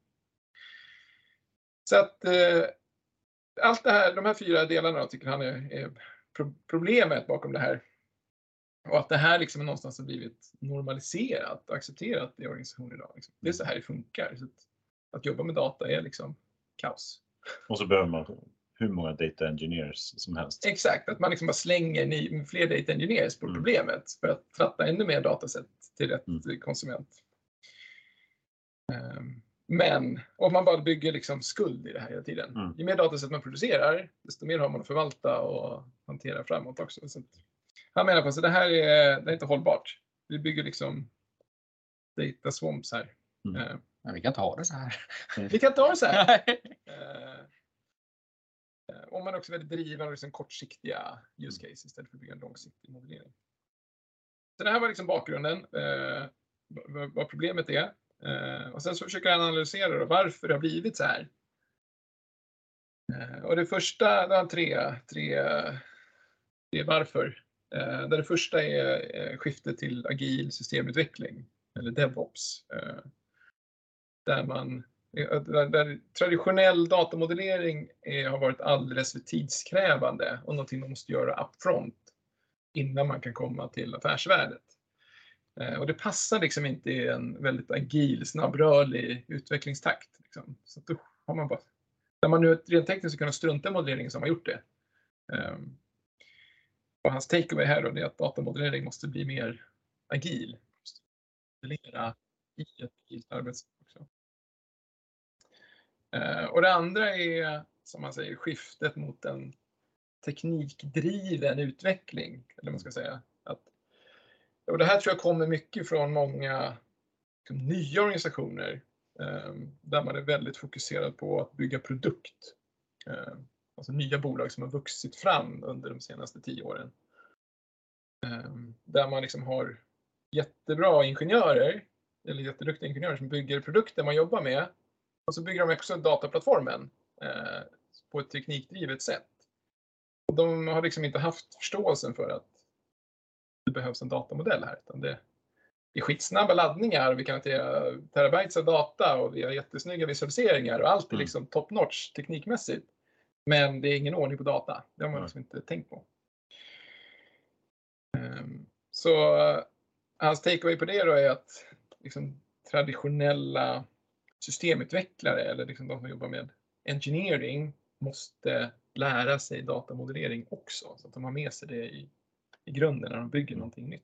Så att eh, allt det här, de här fyra delarna då, tycker han är, är problemet bakom det här. Och att det här liksom någonstans har blivit normaliserat och accepterat i organisationen idag. Liksom. Det är så här det funkar. Så att, att jobba med data är liksom kaos. Och så behöver man hur många data engineers som helst. Exakt, att man liksom bara slänger ny, fler data engineers på Mm. problemet för att tratta ännu mer dataset till rätt Mm. konsument. Ehm, Men om man bara bygger liksom skuld i det här hela tiden. Mm. Ju mer dataset man producerar, desto mer har man att förvalta och hantera framåt också. Så att han menar på att det här är, det är inte hållbart. Vi bygger liksom data swamps här. Mm. Ehm, Men vi kan inte ha det så här. <laughs> Vi kan inte ha det så här. Eh, eh, Om man också är väldigt driven av liksom kortsiktiga use case istället för att bygga en långsiktig modellering. Så det här var liksom bakgrunden, eh, vad, vad problemet är. Eh, och sen så försöker han analysera då, varför det har blivit så här. Eh, och det första, det har tre, tre, tre varför. Eh, där det första är eh, skiftet till agil systemutveckling, eller DevOps. Eh, där man eh, Där, där traditionell datamodellering är, har varit alldeles för tidskrävande och någonting man måste göra upfront innan man kan komma till affärsvärdet. Eh, och det passar liksom inte i en väldigt agil, snabbrörlig utvecklingstakt. Liksom. Så då har man bara, när man nu rent tekniskt ska kunna strunta i modelleringen så har man gjort det. Ehm, och hans takeaway här då, det är att datamodellering måste bli mer agil. Måste modellera i ett agilt arbetssätt också. Eh, och det andra är, som man säger, skiftet mot en teknikdriven utveckling. Eller man ska säga. Att, och det här tror jag kommer mycket från många liksom, nya organisationer eh, där man är väldigt fokuserad på att bygga produkt. Eh, Alltså nya bolag som har vuxit fram under de senaste tio åren. Eh, där man liksom har jättebra ingenjörer, eller jätteduktiga ingenjörer som bygger produkter man jobbar med och så bygger de också dataplattformen eh, på ett teknikdrivet sätt. De har liksom inte haft förståelsen för att det behövs en datamodell här. Utan det är skitsnabba laddningar, vi kan hantera terabytes av data och vi har jättesnygga visualiseringar och allt är Mm. liksom top notch teknikmässigt. Men det är ingen ordning på data. Det har man liksom inte tänkt på. Ehm, Så eh, hans takeaway på det då är att liksom, traditionella systemutvecklare eller liksom de som jobbar med engineering måste lära sig datamodellering också så att de har med sig det i, i grunden när de bygger Mm. någonting nytt.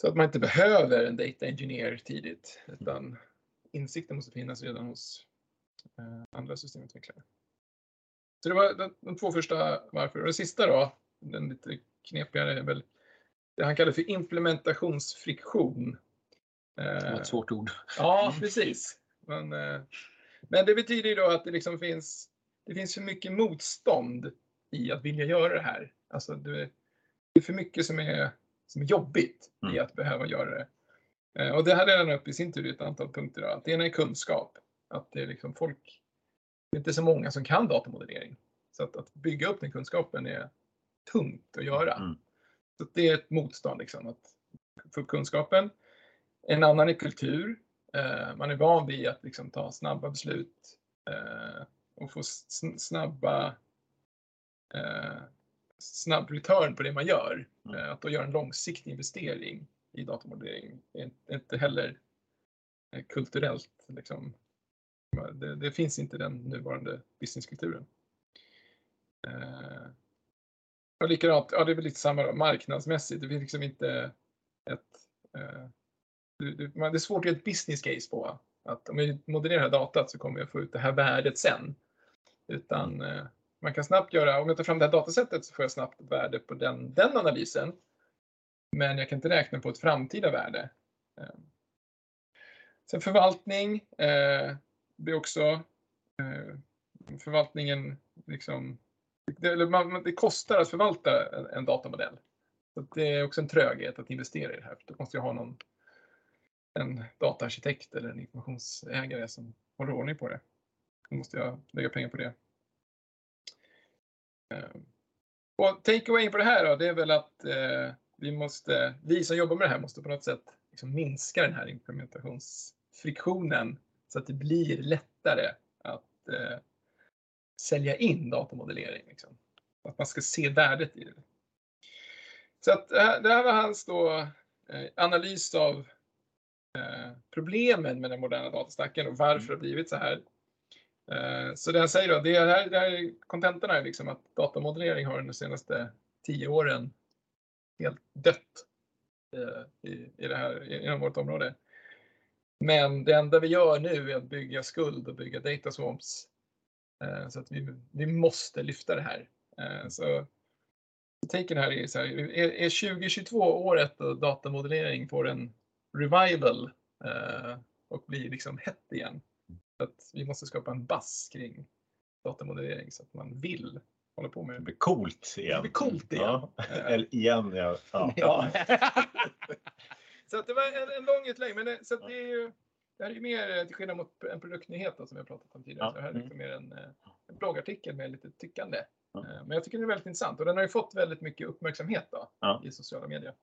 Så att man inte behöver en data engineer tidigt utan insikten måste finnas redan hos andra systemutvecklare. Så det var de, de två första varför. Och det sista då, den lite knepigare är väl det han kallar för implementationsfriktion. Det var ett svårt ord. Ja, precis. Men, eh, men det betyder ju då att det liksom finns, det finns för mycket motstånd i att vilja göra det här. Alltså det, är för mycket som är, som är jobbigt i Mm. att behöva göra det. Eh, Och det här är upp i sin tur i ett antal punkter. Då. Det ena är kunskap. Att det är liksom folk, det är inte så många som kan datamodellering. Så att, att bygga upp den kunskapen är tungt att göra. Mm. Så det är ett motstånd liksom, att få upp kunskapen. En annan är kultur. Eh, man är van vid att liksom, ta snabba beslut eh, och få sn- snabba eh, snabb return på det man gör. Mm. Eh, att då göra en långsiktig investering i datamodellering är är inte heller eh, kulturellt. Liksom. Det, det finns inte den nuvarande businesskulturen. Eh, och likadant, ja det är väl lite samma marknadsmässigt. Det finns liksom inte ett eh, det, det, man- det är svårt att göra ett business case på att om det här datat så kommer jag få ut det här värdet sen. Utan eh, man kan snabbt göra, om jag tar fram det här datasättet så får jag snabbt värde på den, den analysen. Men jag kan inte räkna på ett framtida värde. Eh. Sen förvaltning. Eh, det är också eh, förvaltningen liksom det, eller man, det kostar att förvalta en, en datamodell. Så att det är också en tröghet att investera i det här. Då måste jag ha någon en dataarkitekt eller en informationsägare som håller ordning på det. Då måste jag lägga pengar på det. Eh, Och takeaway på det här då, det är väl att eh, vi måste, vi som jobbar med det här måste på något sätt liksom minska den här implementationsfriktionen så att det blir lättare att eh, sälja in datamodellering. Liksom. Att man ska se värdet i det. Så att det här, det här var hans då, eh, analys av eh, problemen med den moderna datastacken och varför det har blivit så här. Eh, Så det jag säger då, det här, det här kontentan är liksom att datamodellering har de senaste tio åren helt dött eh, i, i det här, inom vårt område. Men det enda vi gör nu är att bygga skuld och bygga data swamps. Eh, Så att vi, vi måste lyfta det här. Eh, Så taken här är så här, är, är 2022 året då datamodellering får en revival eh, och blir liksom hett igen? Så att vi måste skapa en bass kring datamodellering så att man vill hålla på med Det det. blir coolt igen. Det blir coolt igen. Ja. Eller igen, ja. ja. <laughs> <laughs> Så att det var en, en lång utlägg, men det, så att det är ju det här är ju mer eh, till skillnad mot en produktnyhet då, som vi har pratat om tidigare. Ja. Så det här är liksom mer en, eh, en bloggartikel med lite tyckande. Ja. Eh, Men jag tycker den är väldigt intressant och den har ju fått väldigt mycket uppmärksamhet då, Ja. i sociala medier.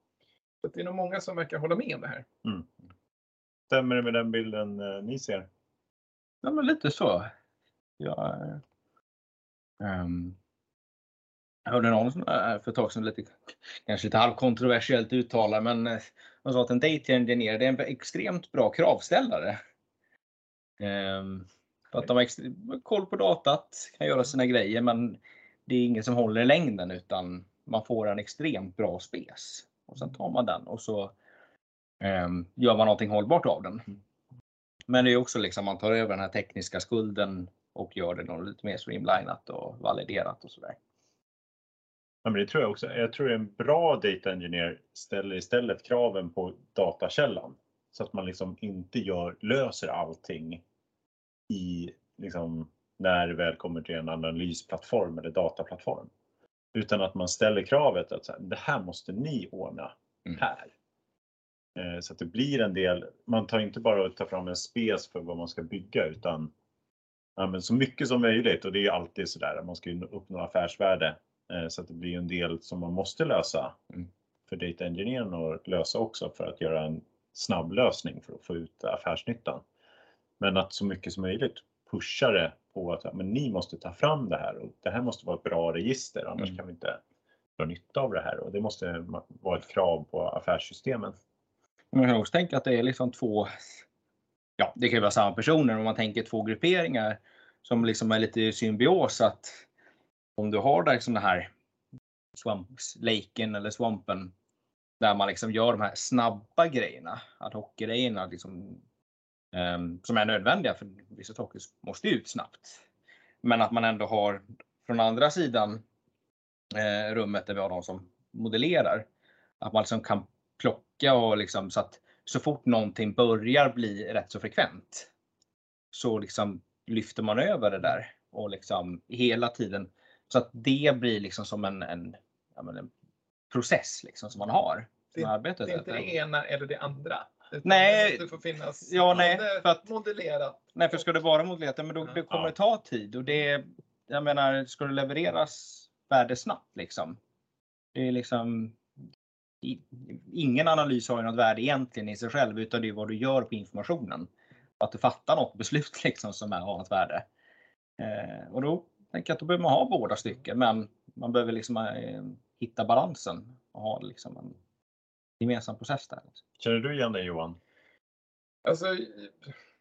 Så att det är nog många som verkar hålla med om det här. Mm. Stämmer det med den bilden ni ser? Ja, men lite så. Jag, ehm, jag hörde någon för ett tag sedan, lite, kanske lite halvkontroversiellt uttalande, men eh, de sa att en data engineer det är en extremt bra kravställare. Ehm, för att de har koll på datat, kan göra sina grejer, men det är ingen som håller i längden utan man får en extremt bra spes. Och sen tar man den och så ehm, gör man någonting hållbart av den. Men det är också liksom man tar över den här tekniska skulden och gör det lite mer streamlinat och validerat och sådär. Ja, men det tror jag också. Jag tror en bra data engineer ställer istället kraven på datakällan. Så att man liksom inte gör, löser allting i, liksom, när det väl kommer till en analysplattform eller dataplattform. Utan att man ställer kravet att så här, det här måste ni ordna Mm. här. Eh, Så att det blir en del, man tar inte bara och tar fram en spes för vad man ska bygga utan ja, men så mycket som möjligt och det är alltid sådär, man ska ju uppnå affärsvärde. Eh, Så att det blir en del som man måste lösa Mm. för data engineern att lösa också för att göra en snabb lösning för att få ut affärsnyttan. Men att så mycket som möjligt pusha det på att men ni måste ta fram det här och det här måste vara ett bra register annars Mm. kan vi inte dra nytta av det här och det måste vara ett krav på affärssystemen. Man kan också tänka att det är liksom två, ja det kan ju vara samma personer, om man tänker två grupperingar som liksom är lite i symbios att om du har där liksom den här swampslaken eller swampen där man liksom gör de här snabba grejerna, ad hoc-grejerna liksom, um, som är nödvändiga för vissa saker måste ut snabbt. Men att man ändå har från andra sidan eh, rummet där vi har de som modellerar, att man liksom kan plocka och liksom så att så fort någonting börjar bli rätt så frekvent så liksom lyfter man över det där och liksom hela tiden så att det blir liksom som en, en, ja, men en process liksom som man har. Det- Det är inte det ena eller det andra. Nej. Det måste få finnas Ja, nej, för att- modellerat. Nej, för ska det vara modellerat, ja, men då, det kommer det ta tid och det, jag menar, ska det levereras värde snabbt liksom. Det är liksom, ingen analys har ju något värde egentligen i sig själv, utan det är vad du gör på informationen. Att du fattar något beslut <laughs> liksom som är, har ett värde. Eh, och då tänker att då behöver man ha båda stycken, men man behöver liksom eh, hitta balansen och ha liksom en gemensam process där. Känner du igen dig Johan? Alltså,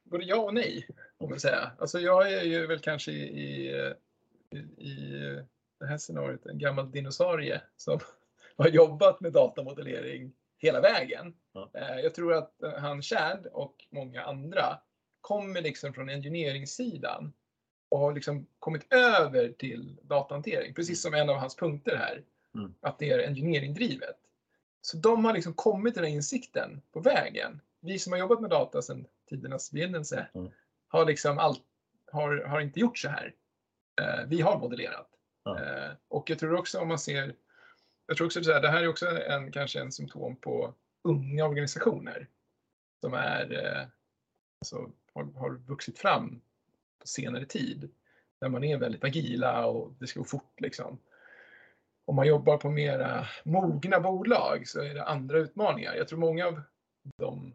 både ja och nej, om man säga. Alltså, jag är ju väl kanske i, i, i det här scenariot en gammal dinosaurie som <laughs> har jobbat med datamodellering hela vägen. Ja. Eh, Jag tror att eh, han Chad och många andra kommer liksom från engineeringssidan och har liksom kommit över till datahantering, precis som en av hans punkter här, Mm. att det är engineeringdrivet. Så de har liksom kommit till den här insikten på vägen. Vi som har jobbat med data sedan tidernas begynnelse Mm. har liksom allt, har, har inte gjort så här. Eh, vi har modellerat. Ja. Eh, och jag tror också om man ser, jag tror också så här, det här är också en, kanske en symptom på unga organisationer som är, eh, alltså, har, har vuxit fram på senare tid. Där man är väldigt agila och det ska gå fort liksom. Om man jobbar på mera mogna bolag så är det andra utmaningar. Jag tror många av de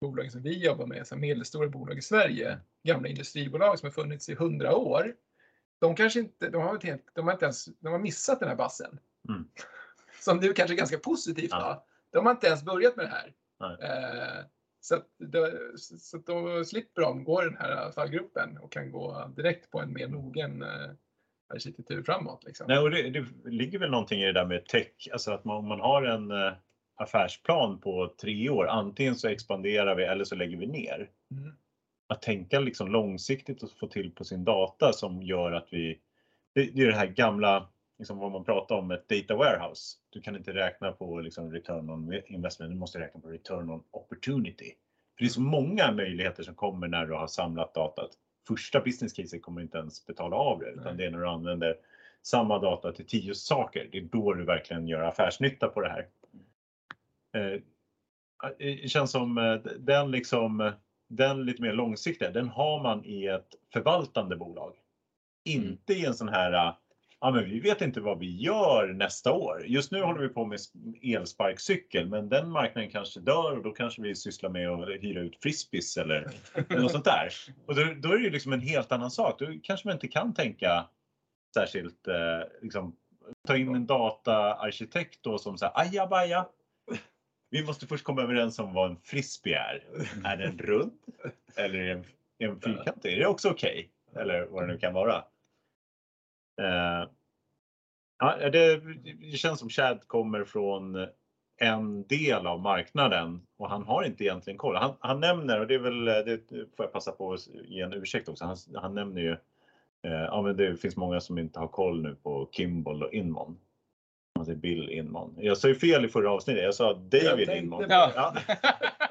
bolagen som vi jobbar med, här medelstora bolag i Sverige, gamla industribolag som har funnits i hundra år, de kanske inte, de har, inte helt, de har inte ens, de har missat den här bassen. Mm. Som nu kanske är ganska positivt Ja. då. De har inte ens börjat med det här. Eh, Så, att, då, så att då slipper de gå den här fallgruppen och kan gå direkt på en mer noggrann eh, arkitektur framåt. Liksom. Nej, och det, det ligger väl någonting i det där med tech, alltså att man, om man har en eh, affärsplan på tre år, antingen så expanderar vi eller så lägger vi ner. Mm. Att tänka liksom långsiktigt och få till på sin data som gör att vi, det, det är det här gamla, liksom vad man pratar om, ett data warehouse. Du kan inte räkna på liksom return on investment, du måste räkna på return on opportunity. För det är så många möjligheter som kommer när du har samlat datat. Första business caset kommer inte ens betala av det, utan Nej. det är när du använder samma data till tio saker. Det är då du verkligen gör affärsnytta på det här. Eh, Det känns som eh, den liksom, den lite mer långsiktiga, den har man i ett förvaltande bolag. Inte i en sån här, eh, ja men vi vet inte vad vi gör nästa år. Just nu håller vi på med elsparkcykel, men den marknaden kanske dör och då kanske vi sysslar med att hyra ut frisbees eller, något sånt där. Och då, då är det ju liksom en helt annan sak. Då kanske man inte kan tänka särskilt, eh, liksom, ta in en dataarkitekt då som säger ajabaja. Vi måste först komma överens om vad en frisbee är. Är den rund? Eller är den, är den fyrkantig? Är det också okej? Eller vad det nu kan vara. Eh, ja, det, det känns som Chad kommer från en del av marknaden och han har inte egentligen koll. Han, han nämner, och det är väl, det får jag passa på att ge en ursäkt också, han, han nämner ju eh, ja, men det finns många som inte har koll nu på Kimball och Inmon. Man säger Bill Inmon. Jag sa ju fel i förra avsnittet, jag sa David Jag på det. Ja. <laughs>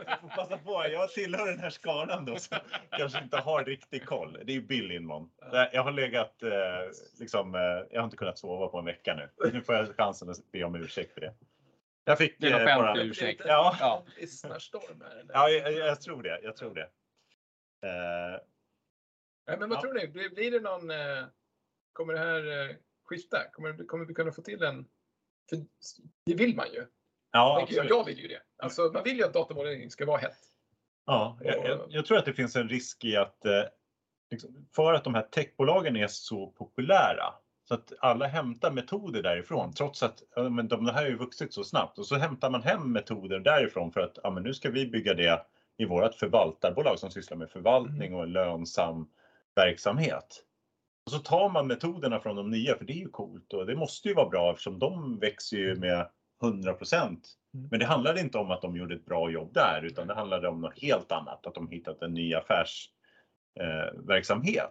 Jag får passa på, jag tillhör den här skalan då som kanske inte har riktig koll. Det är ju Bill Inmon. Jag har legat, eh, liksom, eh, jag har inte kunnat sova på en vecka nu. Nu får jag chansen att be om ursäkt för det. Jag fick Det är en eh, offentlig bara... ursäkt. Ja. Ja. Här. Ja, jag, jag tror det. Jag tror det. Eh, Nej, men vad Ja. tror ni? Blir, blir det någon... Eh, kommer det här eh, skifta? Kommer, kommer vi kunna få till en... För det vill man ju. ja, absolut. jag vill ju det. Alltså, man vill ju att datamodellering ska vara hett. Ja, jag, jag, jag tror att det finns en risk i att eh, liksom, för att de här techbolagen är så populära så att alla hämtar metoder därifrån trots att ja, men de här har ju vuxit så snabbt och så hämtar man hem metoder därifrån för att ja, men nu ska vi bygga det i vårt förvaltarbolag som sysslar med förvaltning och lönsam verksamhet. Och så tar man metoderna från de nya för det är ju coolt och det måste ju vara bra eftersom de växer ju med 100 Mm. Men det handlade inte om att de gjorde ett bra jobb där utan det handlade om något helt annat, att de hittat en ny affärsverksamhet. Eh.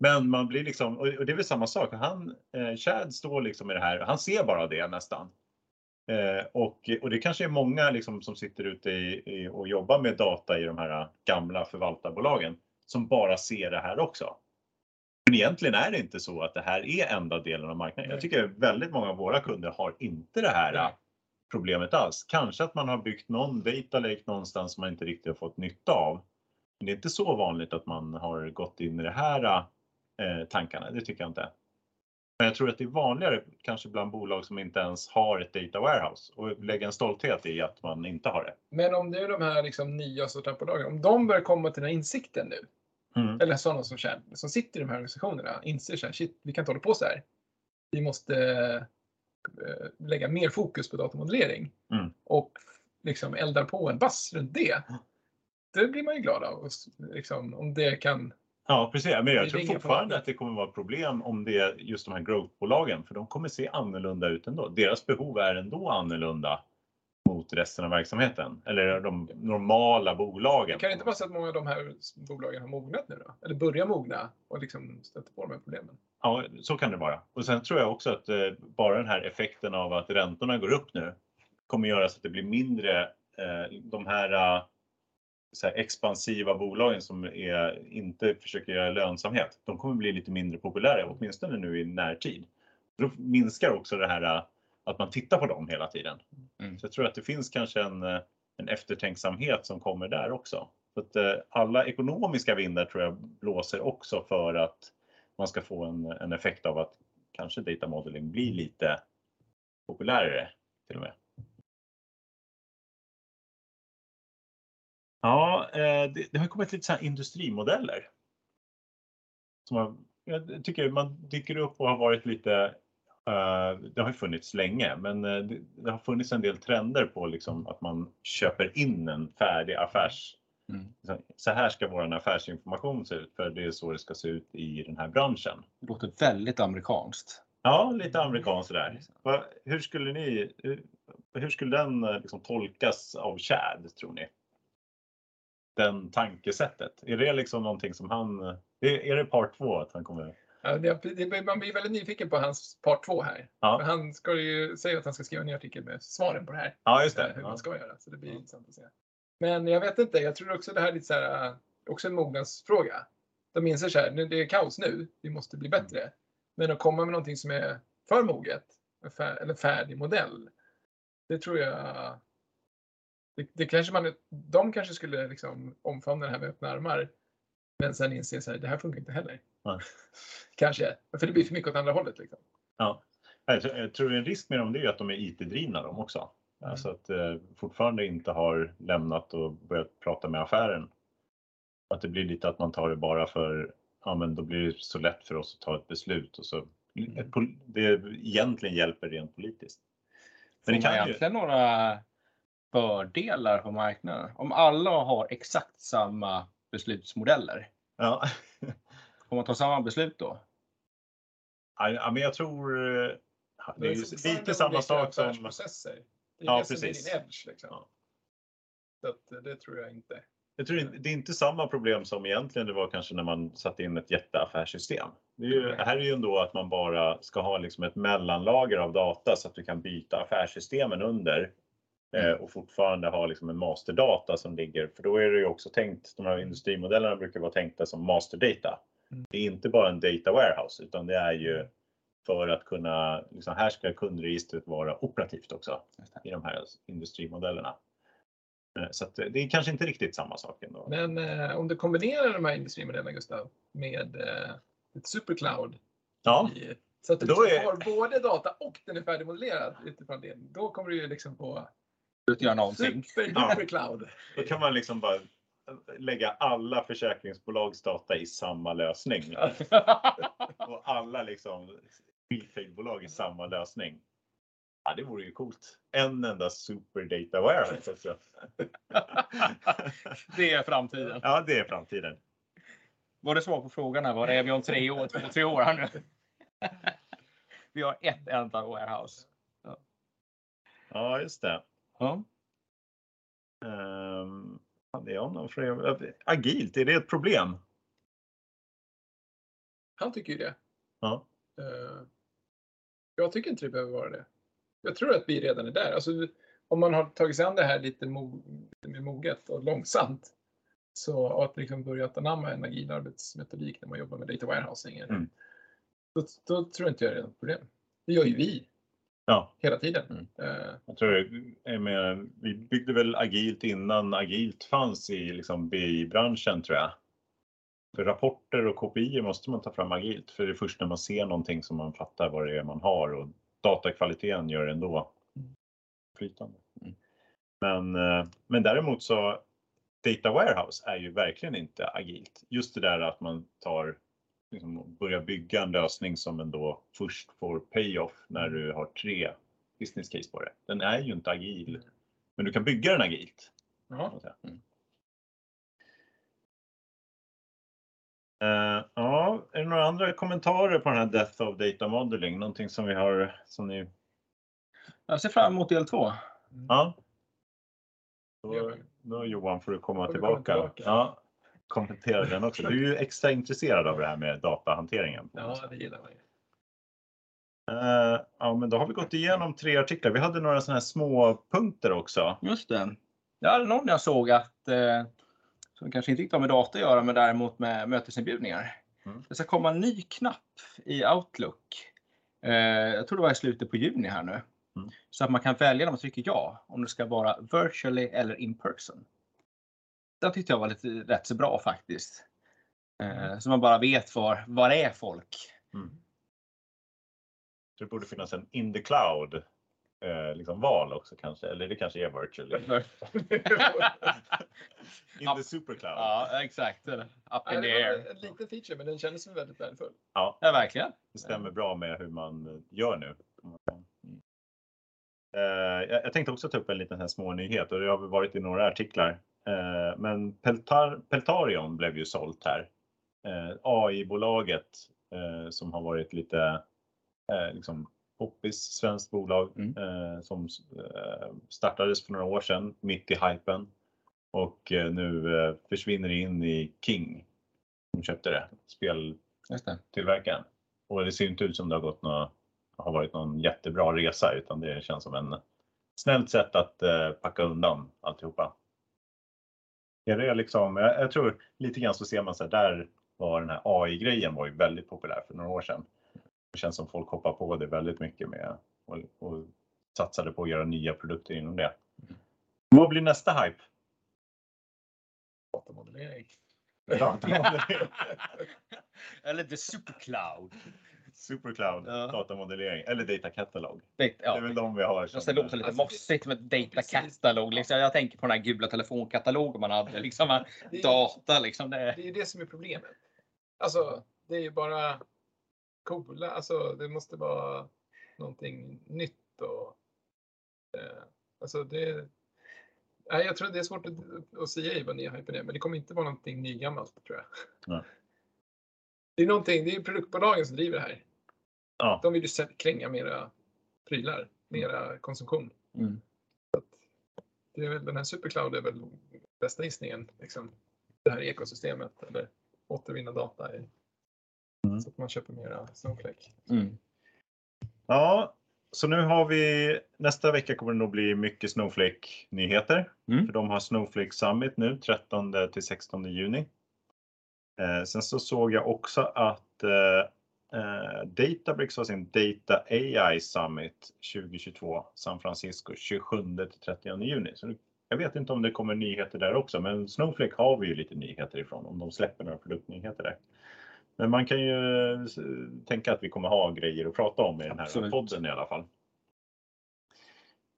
Men man blir liksom, och det är väl samma sak, han, eh, Chad står liksom i det här, han ser bara det nästan. Eh, och, och det kanske är många liksom som sitter ute i, i, och jobbar med data i de här gamla förvaltarbolagen som bara ser det här också. Men egentligen är det inte så att det här är enda delen av marknaden. Jag tycker väldigt många av våra kunder har inte det här problemet alls. Kanske att man har byggt någon data lake någonstans som man inte riktigt har fått nytta av. Men det är inte så vanligt att man har gått in i det här eh, tankarna. Det tycker jag inte. Men jag tror att det är vanligare kanske bland bolag som inte ens har ett data warehouse och lägger en stolthet i att man inte har det. Men om det är de här liksom nya startupbolagen, om de börjar komma till den här insikten nu, Mm. eller sådana som, som sitter i de här organisationerna, inser så här, shit, vi kan inte hålla på så här. Vi måste eh, lägga mer fokus på datamodellering Mm. och liksom eldar på en bass runt det. Det blir man ju glad av, och liksom, om det kan Ja, precis. Men jag tror fortfarande att det kommer vara problem om det är just de här growthbolagen, för de kommer se annorlunda ut ändå. Deras behov är ändå annorlunda mot resten av verksamheten eller de normala bolagen. Det kan inte vara så att många av de här bolagen har mognat nu då? Eller börjar mogna och liksom stöter på de här problemen? Ja, så kan det vara. Och sen tror jag också att eh, bara den här effekten av att räntorna går upp nu kommer göra så att det blir mindre eh, de här, eh, så här expansiva bolagen som är, inte försöker göra lönsamhet. De kommer bli lite mindre populära, åtminstone nu i närtid. Då minskar också det här att man tittar på dem hela tiden. Mm. Så jag tror att det finns kanske en, eh, en eftertänksamhet som kommer där också. Så att, eh, alla ekonomiska vindar tror jag blåser också för att man ska få en, en effekt av att kanske data modeling blir lite populärare till och med. Ja, eh, det, det har kommit lite så här industrimodeller. Som har, jag tycker man dyker upp och har varit lite det har ju funnits länge, men eh, det, har funnits en del trender på liksom att man köper in en färdig affärs... Mm. Så här ska vår affärsinformation se ut, för det är så det ska se ut i den här branschen. Det låter väldigt amerikanskt. Ja, lite amerikanskt sådär. Va- Hur skulle ni, hur, skulle den eh, liksom tolkas av Chad, tror ni? Den tankesättet. Är det liksom någonting som han, är, är det part två att han kommer? Ja, det, man blir väldigt nyfiken på hans part två här. Ja. För han ska ju säga att han ska skriva en ny artikel med svaren på det här. Ja, just det. Hur Ja. man ska göra. Så det blir Ja. intressant att se. Men jag vet inte, jag tror också det här är lite så här, också en mognadsfråga. De inser så här, det är kaos nu, vi måste bli bättre. Men att komma med någonting som är för moget, fär, eller färdig modell, det tror jag det, det kanske man, de kanske skulle liksom omfamna det här med öppna armar. Men sen inse så här, det här funkar inte heller. Nej. Kanske, för det blir för mycket åt andra hållet. Liksom. Ja. Jag tror- jag tror en risk med dem det är att de är IT-drivna de också. Mm. Alltså att eh, fortfarande inte har lämnat och börjat prata med affären. Att det blir lite att man tar det bara för, ja men då blir det så lätt för oss att ta ett beslut och så pol- det egentligen hjälper rent politiskt. Får Men det man kan ju, egentligen några fördelar på marknaden? Om alla har exakt samma beslutsmodeller, ja. Får man ta samma beslut då? ja, men jag tror, eh, det är ju fortfarande lite samma sak som, affärsprocesser. Det är Ja, det som precis. är din edge. Liksom. Ja. Så att, eh, det tror jag inte. jag tror det är inte samma problem som egentligen det var kanske när man satte in ett jätteaffärssystem. Det är ju, här är ju ändå att man bara ska ha liksom ett mellanlager av data så att du kan byta affärssystemen under eh, och fortfarande ha liksom en masterdata som ligger, för då är det ju också tänkt, de här industrimodellerna brukar vara tänkta som masterdata. Mm. Det är inte bara en data warehouse utan det är ju för att kunna, liksom, här ska kundregistret vara operativt också i de här industrimodellerna. Eh, Så att eh, det är kanske inte riktigt samma sak ändå. Men eh, om du kombinerar de här industrimodellerna Gustav med eh, ett supercloud Ja, i, så att du Då liksom är- har både data och den är färdigmodellerad utifrån det. Då kommer du ju liksom få Inte göra någonting. super cloud. då kan man liksom bara lägga alla försäkringsbolags data i samma lösning. <laughs> Och alla liksom prepaidbolag i samma lösning. Ja, det vore ju coolt. En enda super data warehouse. Alltså. <laughs> Det är framtiden. Ja, det är framtiden. Var det svar på frågan här? Var är vi om tre år? Två, tre år här nu? <laughs> Vi har ett enda warehouse. Ja, just det. Ja. Um, hade jag någon fråga? Agilt, är det ett problem? Han tycker ju det. Ja. Eh, jag tycker inte det behöver vara det. Jag tror att vi redan är där. Alltså, om man har tagit sig an det här lite mer moget och långsamt. Så och att liksom börjat anamma en agil arbetsmetodik när man jobbar med data warehousing. Mm. Då, då tror inte jag det är något problem. Det gör ju vi Ja, hela tiden. Mm. Eh, jag tror är med, vi byggde väl agilt innan agilt fanns i liksom BI-branschen tror jag. För rapporter och KPI måste man ta fram agilt för det är först när man ser någonting som man fattar vad det är man har och datakvaliteten gör det ändå flytande. Mm. Men, eh, men däremot så Data Warehouse är ju verkligen inte agilt. Just det där att man tar liksom, och börjar bygga en lösning som ändå först får payoff när du har tre business case på det. Den är ju inte agil. Men du kan bygga den agilt. Mm. Eh, ja, är det några andra kommentarer på den här Death of Data Modeling? Någonting som vi har, som ni, Jag ser fram emot del två. ja? Gör Då, då Johan får du komma tillbaka. tillbaka. Ja, kommentera den också. Du är ju extra intresserad av det här med datahanteringen. ja, det gillar man ju. Eh, ja, men då har vi gått igenom tre artiklar. Vi hade några sådana här små punkter också. Just det. Jag hade någon jag såg att eh, som kanske inte riktigt har med data att göra, men däremot med mötesinbjudningar. Mm. Det ska komma en ny knapp i Outlook. Eh, jag tror det var i slutet på juni här nu. Mm. Så att man kan välja när man trycker ja, om det ska vara virtually eller in person. Det tyckte jag var lite rätt så bra faktiskt. Eh, så man bara vet var, var är folk? Mm. Det borde finnas en in the cloud eh, liksom val också kanske. Eller det kanske är virtually. <laughs> In the supercloud. ja, exakt. Up in the air. en liten feature, men den kändes väldigt värdefull. Ja, Ja, verkligen. det stämmer bra med hur man gör nu. Eh, jag tänkte också ta upp en liten här små nyhet och det har väl varit i några artiklar. Eh, men Peltar, Peltarion blev ju sålt här. Eh, AI-bolaget eh, som har varit lite liksom poppis, svenskt bolag Mm. som startades för några år sedan mitt i hypen och nu försvinner in i King. De köpte det, det. speltillverkaren. Och det ser inte ut som det har gått nå har varit någon jättebra resa utan det känns som en snällt sätt att packa undan alltihopa. Är det liksom, jag, jag tror lite grann så ser man så här, där var den här AI-grejen var ju väldigt populär för några år sedan. Det känns som folk hoppar på det väldigt mycket med och, och satsade på att göra nya produkter inom det. Vad blir nästa hype? Datamodellering. <laughs> Eller the supercloud. Supercloud, Ja. datamodellering eller data catalog. Det, Det är ja. väl de vi har. Det låter lite Alltså, mossigt med data precis. catalog. Liksom. Jag tänker på den här gula telefonkatalogen man hade. Liksom, Det är- <laughs> data liksom. Det, Det är ju det som är problemet. Alltså, det är ju bara coola, alltså det måste vara någonting nytt och eh, alltså det Nej, jag tror det är svårt att, att säga vad nya hypen är, men det kommer inte vara någonting nygammalt tror jag. Nej. Det är någonting, det är produktbolagen som driver det här. Ja. De vill ju kränga mera prylar, mera konsumtion. mm. Det är väl, den här Supercloud är väl bästa gissningen. Liksom. Det här ekosystemet eller återvinna data i, Mm. så att man köper mera Snowflake. Mm. Ja, så nu har vi nästa vecka kommer det nog bli mycket Snowflake-nyheter. Mm. För de har Snowflake Summit nu 13 till 16 juni. Eh, sen så såg jag också att eh, eh, Databricks har sin Data AI Summit 2022 San Francisco 27 till 30 juni. Så jag vet inte om det kommer nyheter där också, men Snowflake har vi ju lite nyheter ifrån om de släpper några produktnyheter där. Men man kan ju tänka att vi kommer ha grejer att prata om i den här Absolut. podden i alla fall.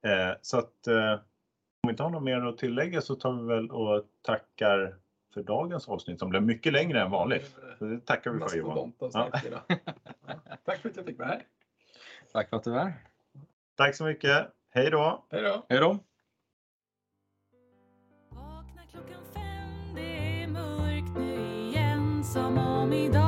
Eh, så att eh, om vi inte har något mer att tillägga så tar vi väl och tackar för dagens avsnitt som blev mycket längre än vanligt. Så det tackar vi för Johan. Ja. Tack för att jag fick vara här. Tack för att du var här. Tack så mycket. Hej då! Hej då! Hej då. Vakna klockan fem, det är mörkt nu igen Som om idag